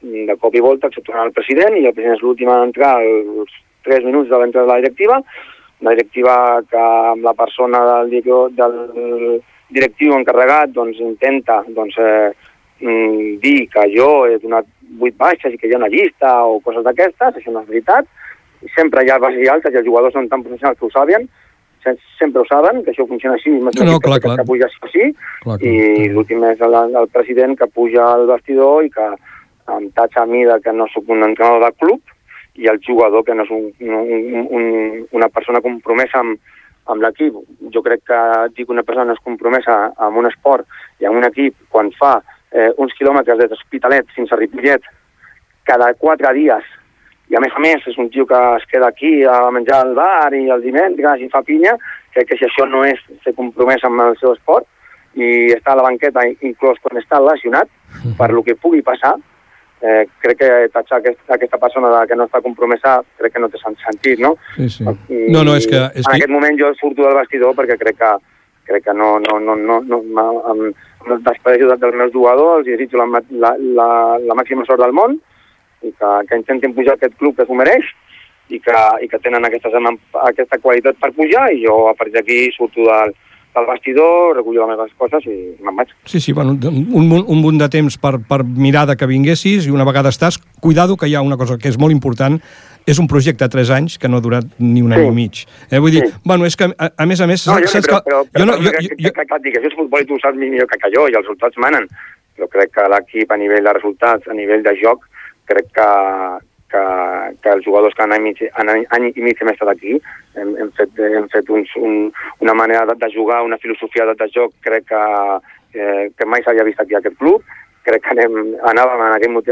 de cop i volta accepten el president, i el president és l'últim a entrar els 3 minuts de l'entrada de la directiva, una directiva que amb la persona del, del directiu encarregat doncs, intenta doncs, eh, mm, dir que jo he donat 8 baixes i que hi ha una llista o coses d'aquestes, això no és veritat, sempre hi ha bases i altes i els jugadors són tan professionals que ho saben, sempre ho saben, que això funciona així, no, no, clar, clar. que puja així, clar, clar. i l'últim és el, el president que puja al vestidor i que em tatxa a mi de que no sóc un entrenador de club i el jugador que no és un, un, un, una persona compromesa amb, amb l'equip. Jo crec que dic una persona no és compromesa amb un esport i amb un equip quan fa eh, uns quilòmetres des d'Hospitalet fins a Ripollet cada quatre dies i a més a més és un tio que es queda aquí a menjar al bar i el dimecres i fa pinya, crec que si això no és ser compromès amb el seu esport i està a la banqueta inclús quan està lesionat, per lo que pugui passar, eh, crec que tatxar aquest, aquesta persona que no està compromesa crec que no té sentit, no? Sí, sí. I, no, no, és que... És en que... aquest moment jo surto del vestidor perquè crec que crec que no, no, no, no, no amb, amb el desprecio dels meus jugadors els desitjo la, la, la, i que, que intentin pujar aquest club que s'ho mereix i que, i que tenen aquesta, aquesta qualitat per pujar i jo a partir d'aquí surto del, del vestidor, recullo les meves coses i me'n vaig. Sí, sí, bueno, un, munt- un munt de temps per, per mirar de que vinguessis i una vegada estàs, cuidado que hi ha una cosa que és molt important, és un projecte de 3 anys que no ha durat ni un any i mig. Eh? Vull dir, bueno, és que a, a més a més... No, jo, saps però, que- però, però, jo no, però, jo, que, que, que, que, això és futbol i tu saps millor que, que jo i els resultats manen. Però crec que l'equip a nivell de resultats, a nivell de joc, crec que, que, que els jugadors que han any, mig- han any, i mig hem estat aquí hem, hem fet, hem fet uns, un, una manera de, de jugar, una filosofia de, de joc crec que, eh, que mai s'havia vist aquí a aquest club crec que anem, anàvem en aquell mo-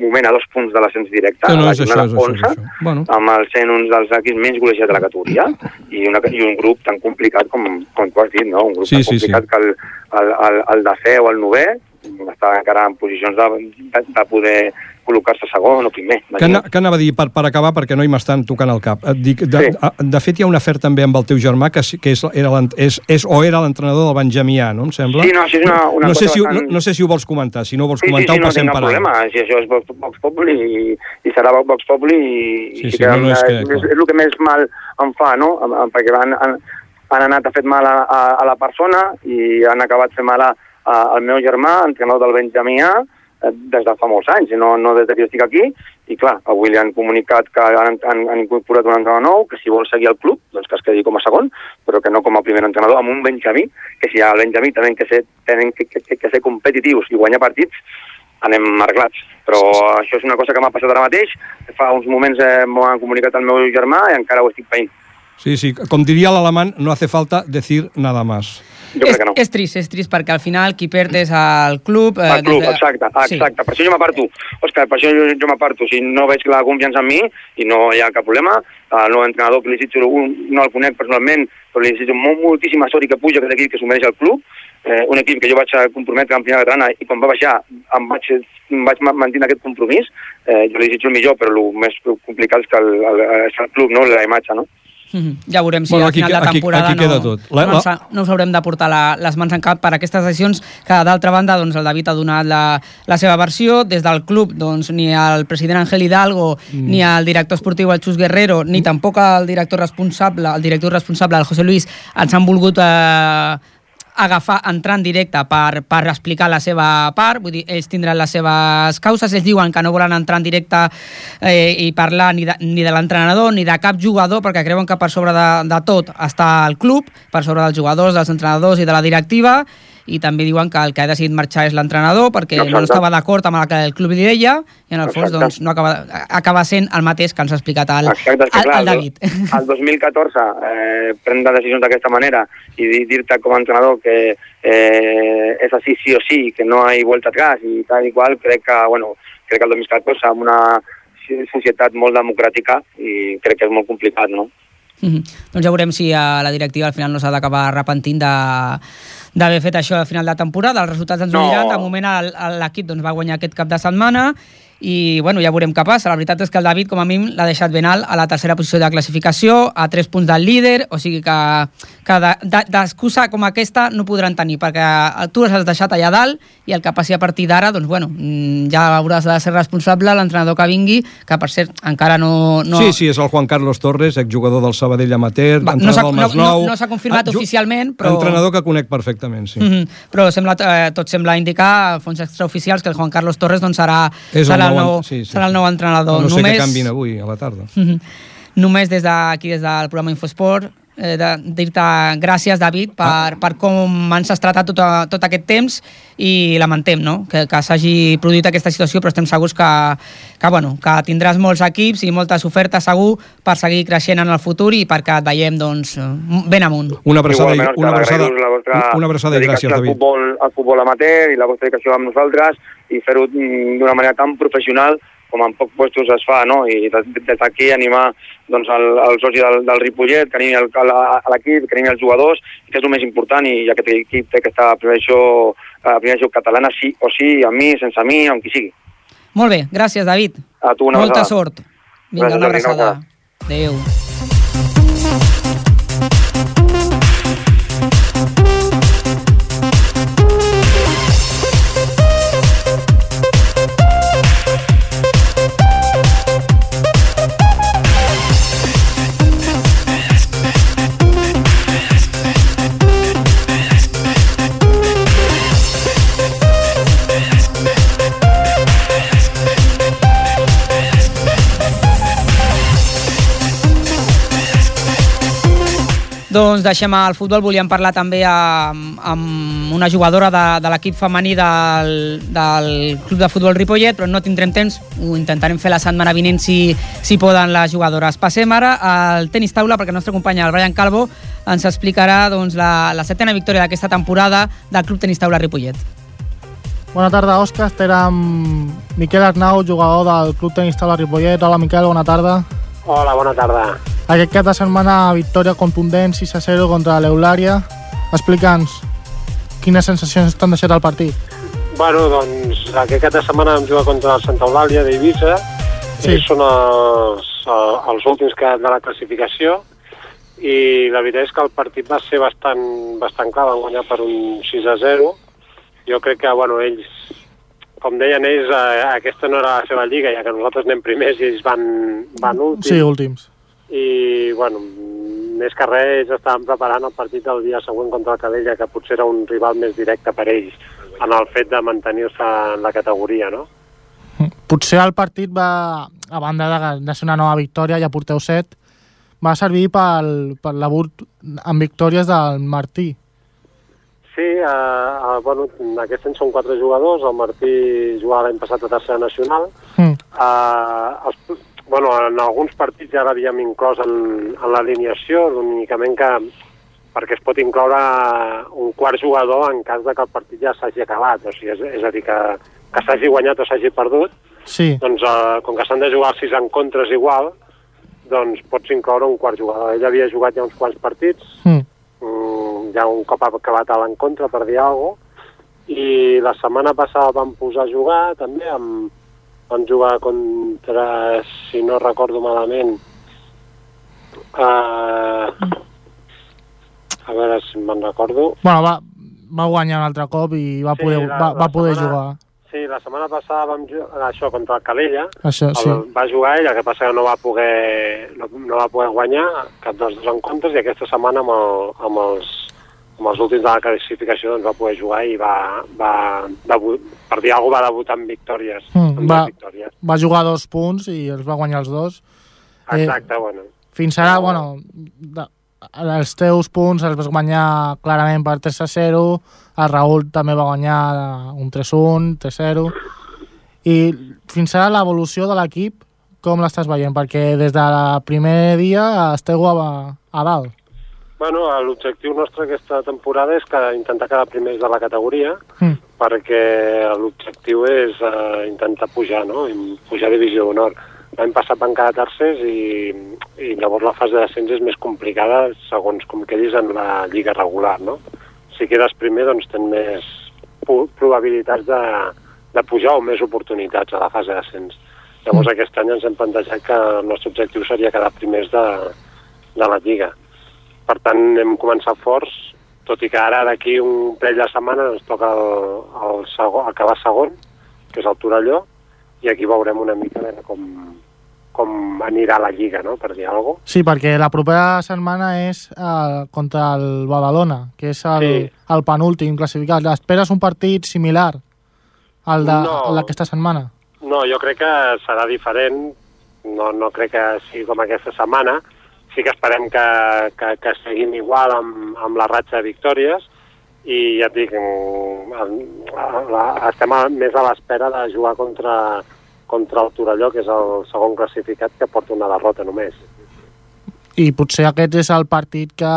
moment a dos punts de l'ascens directe, Que no, a la això, jornada és això, 11, és això. Bueno. amb el sent un dels equips menys golejats de la categoria i, una, i un grup tan complicat com, com tu has dit, no? un grup Sí, tan sí, sí. complicat que el, el, el, el de o el novè està encara en posicions de, de, de poder col·locar-se segon o primer. Que, ana, que anava a dir, per, per acabar, perquè no hi m'estan tocant el cap. Dic, de, Sí. sí. de fet, hi ha un afer també amb el teu germà, que, sí- que és, era, és, és, o era l'entrenador del Benjamià, no em sembla? Sí, no, això és una- una no sé, cosa si, ho- bastant- no, no sé si ho vols comentar. Si no ho vols Sí, sí, comentar, sí, ho no passem cap per problema. Si això és Vox, Vox Populi i, i serà Vox, Populi i, Sí, i sí, no, no, és que, és, és, el que més mal em fa, no? Perquè han, han, han anat a fet mal a, a, a la persona i han acabat fent mal a, a, al meu germà, entrenador del Benjamià, des de fa molts anys, no, no des de que jo estic aquí, i clar, avui li han comunicat que han, han, han incorporat un entrenador nou, que si vol seguir al club, doncs que es quedi com a segon, però que no com a primer entrenador, amb un Benjamí, que si al Benjamí tenen que ser, tenen que, que, que ser competitius i guanyar partits, anem arreglats. Però això és una cosa que m'ha passat ara mateix, fa uns moments eh, m'ho han comunicat el meu germà i encara ho estic veient. Sí, sí, com diria l'alemany, no hace falta decir nada más. Jo és, crec que no. és trist, és trist, perquè al final qui perd és el club. eh, El club, de- exacte, exacte. Per això jo m'aparto. Òscar, per això jo, jo m'aparto. Si no veig la confiança en mi i no hi ha cap problema, el nou entrenador que li desitjo, no el conec personalment, però li desitjo molt, moltíssima sort i que puja aquest equip que s'ho mereix el club, eh, un equip que jo vaig a comprometre amb primera catalana i quan va baixar em vaig, em vaig ma- mantenir aquest compromís, eh, jo li desitjo el millor, però el més complicat és que el, el, el club, no? la imatge, no? Mhm. Ja veurem si Bueno, al aquí- final de aquí- temporada aquí queda no, tot. La- no, ha- no us haurem de portar la, les mans en cap per aquestes decisions que d'altra banda doncs, el David ha donat la, la seva versió des del club doncs, ni el president Ángel Hidalgo mm. ni el director esportiu el Xus Guerrero ni tampoc el director responsable el director responsable el José Luis ens han volgut eh, agafar, entrar en directe per, per explicar la seva part, vull dir, ells tindran les seves causes, ells diuen que no volen entrar en directe eh, i parlar ni de, ni de l'entrenador ni de cap jugador, perquè creuen que per sobre de, de tot està el club, per sobre dels jugadors, dels entrenadors i de la directiva, i també diuen que el que ha decidit marxar és l'entrenador perquè no Exacte. estava d'acord amb el que el club li deia i en el fons Exacte. doncs, no acaba, acaba sent el mateix que ens ha explicat el, Exacte, el, clar, el David. El 2014 eh, prendre decisions d'aquesta manera i dir- dir-te com a entrenador que eh, és així sí o sí, que no hi ha vuelta atrás i tal i qual, crec que, bueno, crec que el 2014 amb una societat molt democràtica i crec que és molt complicat, no? Mhm. Doncs ja veurem si a la directiva al final no s'ha d'acabar arrepentint de d'haver fet això al final de temporada. Els resultats ens ho No. diran. De moment l'equip doncs, va guanyar aquest cap de setmana i bueno, ja veurem què passa. La veritat és que el David, com a mínim, l'ha deixat ben alt a la tercera posició de classificació, a 3 punts del líder, o sigui que, que de- de- d'excusa com aquesta no podran tenir, perquè tu les has deixat allà dalt i el que passi a partir d'ara, doncs bueno, mm, ja hauràs de ser responsable l'entrenador que vingui, que per cert encara no... no Sí, sí, és el Juan Carlos Torres, exjugador del Sabadell Amateur, Va, no entrenador del no- Masnou... no- no s'ha confirmat ju- oficialment, però- Entrenador que conec perfectament, sí. Mm -hmm. Però sembla, eh, tot sembla indicar, a fons extraoficials, que el Juan Carlos Torres doncs, serà, És serà, el nou sí, sí, serà el nou entrenador. No sé només, què canvin avui, a la tarda. Mhm. Només des d'aquí, des del programa Infosport, eh, de dir-te gràcies, David, per, Ah. per com ens has tratat tot, a- tot aquest temps i lamentem no? que, que s'hagi produït aquesta situació, però estem segurs que, que, bueno, que tindràs molts equips i moltes ofertes segur per seguir creixent en el futur i perquè et veiem doncs, ben amunt. Una abraçada, Igualment, una abraçada, la vostra una abraçada i gràcies, al David. futbol, al futbol amateur i la vostra dedicació amb nosaltres i fer-ho mm, d'una manera tan professional com en pocs puestos es fa, no? I des d'aquí animar doncs, el, el soci del, del Ripollet, que animi a l'equip, que animi els jugadors, que és el més important i aquest equip té primera divisió, eh, primera divisió catalana sí o sí, amb mi, sense mi, amb qui sigui. Molt bé, gràcies, David. A tu una Molta abraçada. sort. Vinga, Gràcies, una abraçada. Adéu. Doncs deixem el futbol, volíem parlar també amb, amb una jugadora de, de l'equip femení del, del Club de Futbol Ripollet, però no tindrem temps, ho intentarem fer la setmana vinent si, si poden les jugadores. Passem ara al tenis taula perquè el nostre company, el Brian Calvo, ens explicarà doncs, la, la setena victòria d'aquesta temporada del Club Tenis Taula Ripollet. Bona tarda, Òscar. Estem amb Miquel Arnau, jugador del Club Tenis Taula Ripollet. Hola, Miquel, bona tarda. Hola, bona tarda. Aquest cap de setmana, victòria contundent 6 a 0 contra l'Eulària. Explica'ns quines sensacions t'han deixat el partit. Bueno, doncs aquest cap de setmana vam jugar contra el Santa Eulàlia d'Eivissa. Sí. Són els, els últims que de la classificació i la veritat és que el partit va ser bastant, bastant clar, van guanyar per un 6 a 0. Jo crec que, bueno, ells, com deien ells, eh, aquesta no era la seva lliga, ja que nosaltres anem primers i ells van, van últims. Sí, últims. I, bueno, més que res, ells estaven preparant el partit del dia següent contra el Cadella, que potser era un rival més directe per ells, en el fet de mantenir-se en la categoria, no? Potser el partit va, a banda de, de ser una nova victòria, ja porteu set, va servir pel, per l'abut amb victòries del Martí. Sí, eh, eh, bueno, aquests anys són quatre jugadors, el Martí jugava l'any passat a tercera nacional, Mm. eh, els, bueno, en alguns partits ja l'havíem inclòs en, en l'alineació, únicament que perquè es pot incloure un quart jugador en cas de que el partit ja s'hagi acabat, o sigui, és, és a dir, que, que s'hagi guanyat o s'hagi perdut, Sí. doncs eh, com que s'han de jugar sis encontres igual, doncs pots incloure un quart jugador. Ell havia jugat ja uns quants partits, Mm. Ja un cop ha acabat a l'encontre, per dir alguna cosa, i la setmana passada vam posar a jugar també, amb, vam jugar contra, si no recordo malament, uh, a veure si me'n recordo, Bueno, va, va guanyar un altre cop i va Sí, poder, la- va, la va poder setmana- jugar. Sí, la setmana passada vam jugar això contra el Calella. Això, el, sí. Va jugar ell, el que passa que no va poder, no, no va poder guanyar cap dels dos encontres i aquesta setmana amb, el, amb, els, amb els últims de la classificació doncs va poder jugar i va, va per dir alguna va debutar amb victòries. Mm, amb va, victòries. va jugar dos punts i els va guanyar els dos. Exacte, bueno. Fins ara, bueno, de, els teus punts els vas guanyar clarament per 3 a 0, el Raül també va guanyar un 3-1, 3-0, i fins ara l'evolució de l'equip, com l'estàs veient? Perquè des del primer dia esteu a, a dalt. Bueno, l'objectiu nostre aquesta temporada és que intentar quedar primers de la categoria, Mm. perquè l'objectiu és eh, intentar pujar, no? I pujar a divisió d'honor. L'any passat van quedar tercers i, i llavors la fase d'ascens és més complicada segons com quedis en la lliga regular, no? Si quedes primer, doncs tens més probabilitats de, de pujar o més oportunitats a la fase d'ascens. Llavors aquest any ens hem plantejat que el nostre objectiu seria quedar primers de, de la lliga. Per tant, hem començat forts, tot i que ara d'aquí un parell de setmanes ens toca el, el segon, acabar segon, que és el Torelló, i aquí veurem una mica a veure com, com anirà la lliga, no?, per dir alguna cosa. Sí, perquè la propera setmana és eh, contra el Badalona, que és el, Sí. el penúltim classificat. Esperes un partit similar al de- No. d'aquesta setmana? No, jo crec que serà diferent, no, no crec que sigui com aquesta setmana, sí que esperem que, que, que seguim igual amb, amb la ratxa de victòries i ja et dic, mm, estem a, més a l'espera de jugar contra, contra el Torelló, que és el segon classificat que porta una derrota només. I potser aquest és el partit que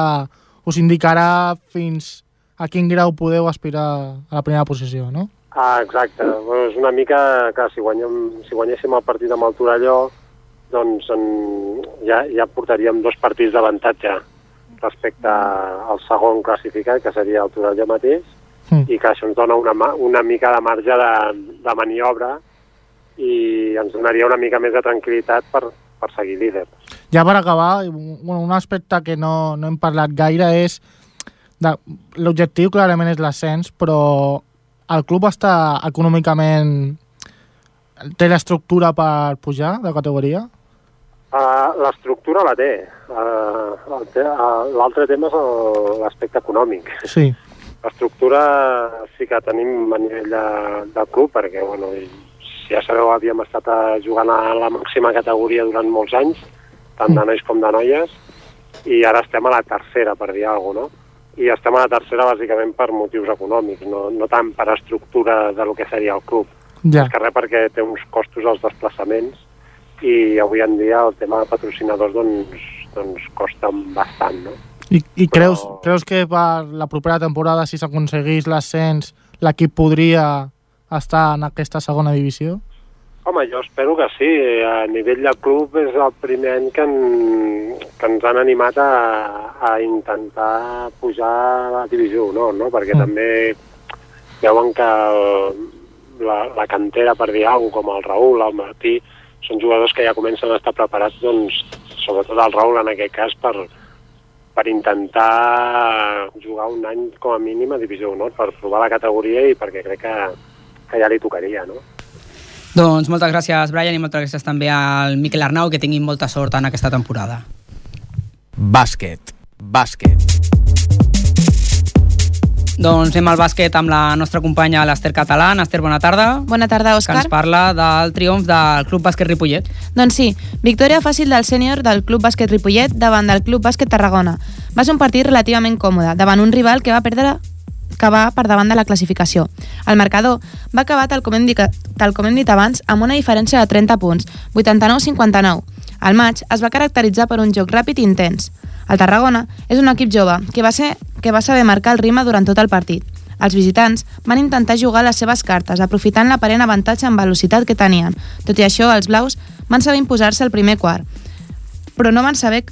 us indicarà fins a quin grau podeu aspirar a la primera posició, no? Ah, exacte. Bueno, és una mica que si, guanyem, si guanyéssim el partit amb el Torelló, doncs en, ja, ja portaríem dos partits d'avantatge respecte al segon classificat, que seria el Torelló mateix, Mm. i que això ens dona una, una mica de marge de, de maniobra i ens donaria una mica més de tranquil·litat per, per seguir líder. Ja per acabar, un, bueno, un aspecte que no, no hem parlat gaire és l'objectiu clarament és l'ascens, però el club està econòmicament té l'estructura per pujar de categoria? Uh, L'estructura la té. Uh, uh, L'altre tema és l'aspecte econòmic. Sí. L'estructura sí que tenim a nivell de, de club, perquè, bueno, si ja sabeu, havíem estat eh, jugant a la màxima categoria durant molts anys, tant de nois com de noies, i ara estem a la tercera, per dir alguna cosa, no? I estem a la tercera bàsicament per motius econòmics, no, no tant per estructura de lo que seria el club. Ja. És que res perquè té uns costos als desplaçaments i avui en dia el tema de patrocinadors doncs, doncs costa bastant, no? I, i creus, creus que per la propera temporada, si s'aconseguís l'ascens, l'equip podria estar en aquesta segona divisió? Home, jo espero que sí. A nivell de club és el primer any que, en, que ens han animat a, a intentar pujar a la divisió 1, no? Perquè mm. també veuen que el, la, la cantera, per dir alguna com el Raül, el Martí, són jugadors que ja comencen a estar preparats, doncs, sobretot el Raül en aquest cas, per, per intentar jugar un any com a mínim a Divisió Honor, per provar la categoria i perquè crec que, que ja li tocaria, no? Doncs moltes gràcies, Brian, i moltes gràcies també al Miquel Arnau, que tinguin molta sort en aquesta temporada. Bàsquet. Bàsquet. Doncs anem al bàsquet amb la nostra companya l'Ester Catalán. Ester, bona tarda. Bona tarda, Òscar. Que ens parla del triomf del Club Bàsquet Ripollet. Doncs sí, victòria fàcil del sènior del Club Bàsquet Ripollet davant del Club Bàsquet Tarragona. Va ser un partit relativament còmode, davant un rival que va perdre que va per davant de la classificació. El marcador va acabar, tal com hem dit, tal com hem dit abans, amb una diferència de 30 punts, 89-59. El maig es va caracteritzar per un joc ràpid i intens. El Tarragona és un equip jove que va, ser, que va saber marcar el ritme durant tot el partit. Els visitants van intentar jugar les seves cartes, aprofitant l'aparent avantatge en velocitat que tenien. Tot i això, els blaus van saber imposar-se el primer quart, però no van saber,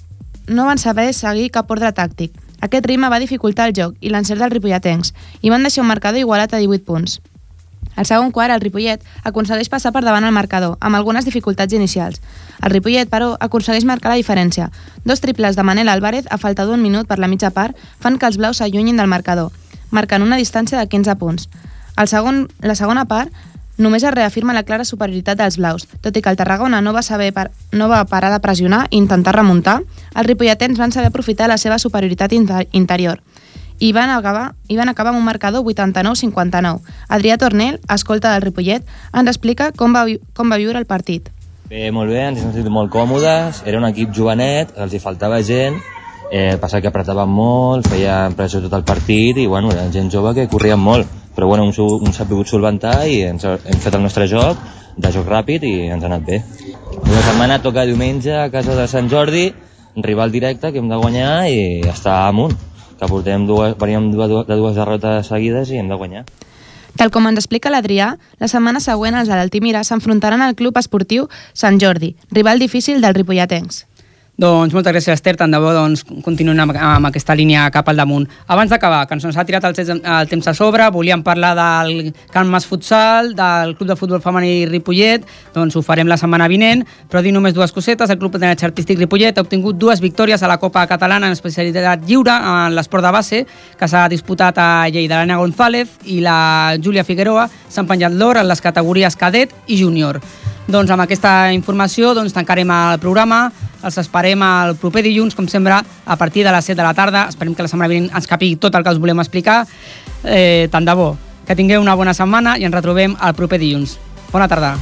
no van saber seguir cap ordre tàctic. Aquest ritme va dificultar el joc i l'encert dels ripolletens i van deixar un marcador igualat a 18 punts. Al segon quart, el Ripollet aconsegueix passar per davant el marcador, amb algunes dificultats inicials. El Ripollet, però, aconsegueix marcar la diferència. Dos triples de Manel Álvarez, a falta d'un minut per la mitja part, fan que els blaus s'allunyin del marcador, marcant una distància de 15 punts. El segon, la segona part només es reafirma la clara superioritat dels blaus. Tot i que el Tarragona no va, saber par no va parar de pressionar i intentar remuntar, els ripolletens van saber aprofitar la seva superioritat inter interior i van acabar, i van acabar amb un marcador 89-59. Adrià Tornel, escolta del Ripollet, ens explica com va, com va viure el partit. Bé, molt bé, ens hem sentit molt còmodes, era un equip jovenet, els hi faltava gent, eh, passa que apretaven molt, feien pressió tot el partit i bueno, era gent jove que corrien molt, però bueno, hem, hem sabut solventar i ens, hem fet el nostre joc, de joc ràpid i ens ha anat bé. La setmana toca diumenge a casa de Sant Jordi, rival directe que hem de guanyar i estar amunt que portem dues, veníem de dues, de dues derrotes seguides i hem de guanyar. Tal com ens explica l'Adrià, la setmana següent els de l'Altimira s'enfrontaran al Club Esportiu Sant Jordi, rival difícil del Ripolletens. Doncs moltes gràcies, Esther. Tant de bo doncs, continuem amb, amb aquesta línia cap al damunt. Abans d'acabar, que ens ha tirat el, el temps a sobre, volíem parlar del Camp Mas Futsal, del Club de Futbol Femení Ripollet, doncs ho farem la setmana vinent, però dir només dues cosetes. El Club Patinatge Artístic Ripollet ha obtingut dues victòries a la Copa Catalana en especialitat lliure en l'esport de base, que s'ha disputat a Lleida. L'Anna González i la Júlia Figueroa s'han penjat l'or en les categories cadet i júnior. Doncs amb aquesta informació doncs, tancarem el programa. Els esperem el proper dilluns, com sempre, a partir de les 7 de la tarda. Esperem que la setmana vinent ens capi tot el que us volem explicar. Eh, tant de bo. Que tingueu una bona setmana i ens retrobem el proper dilluns. Bona tarda.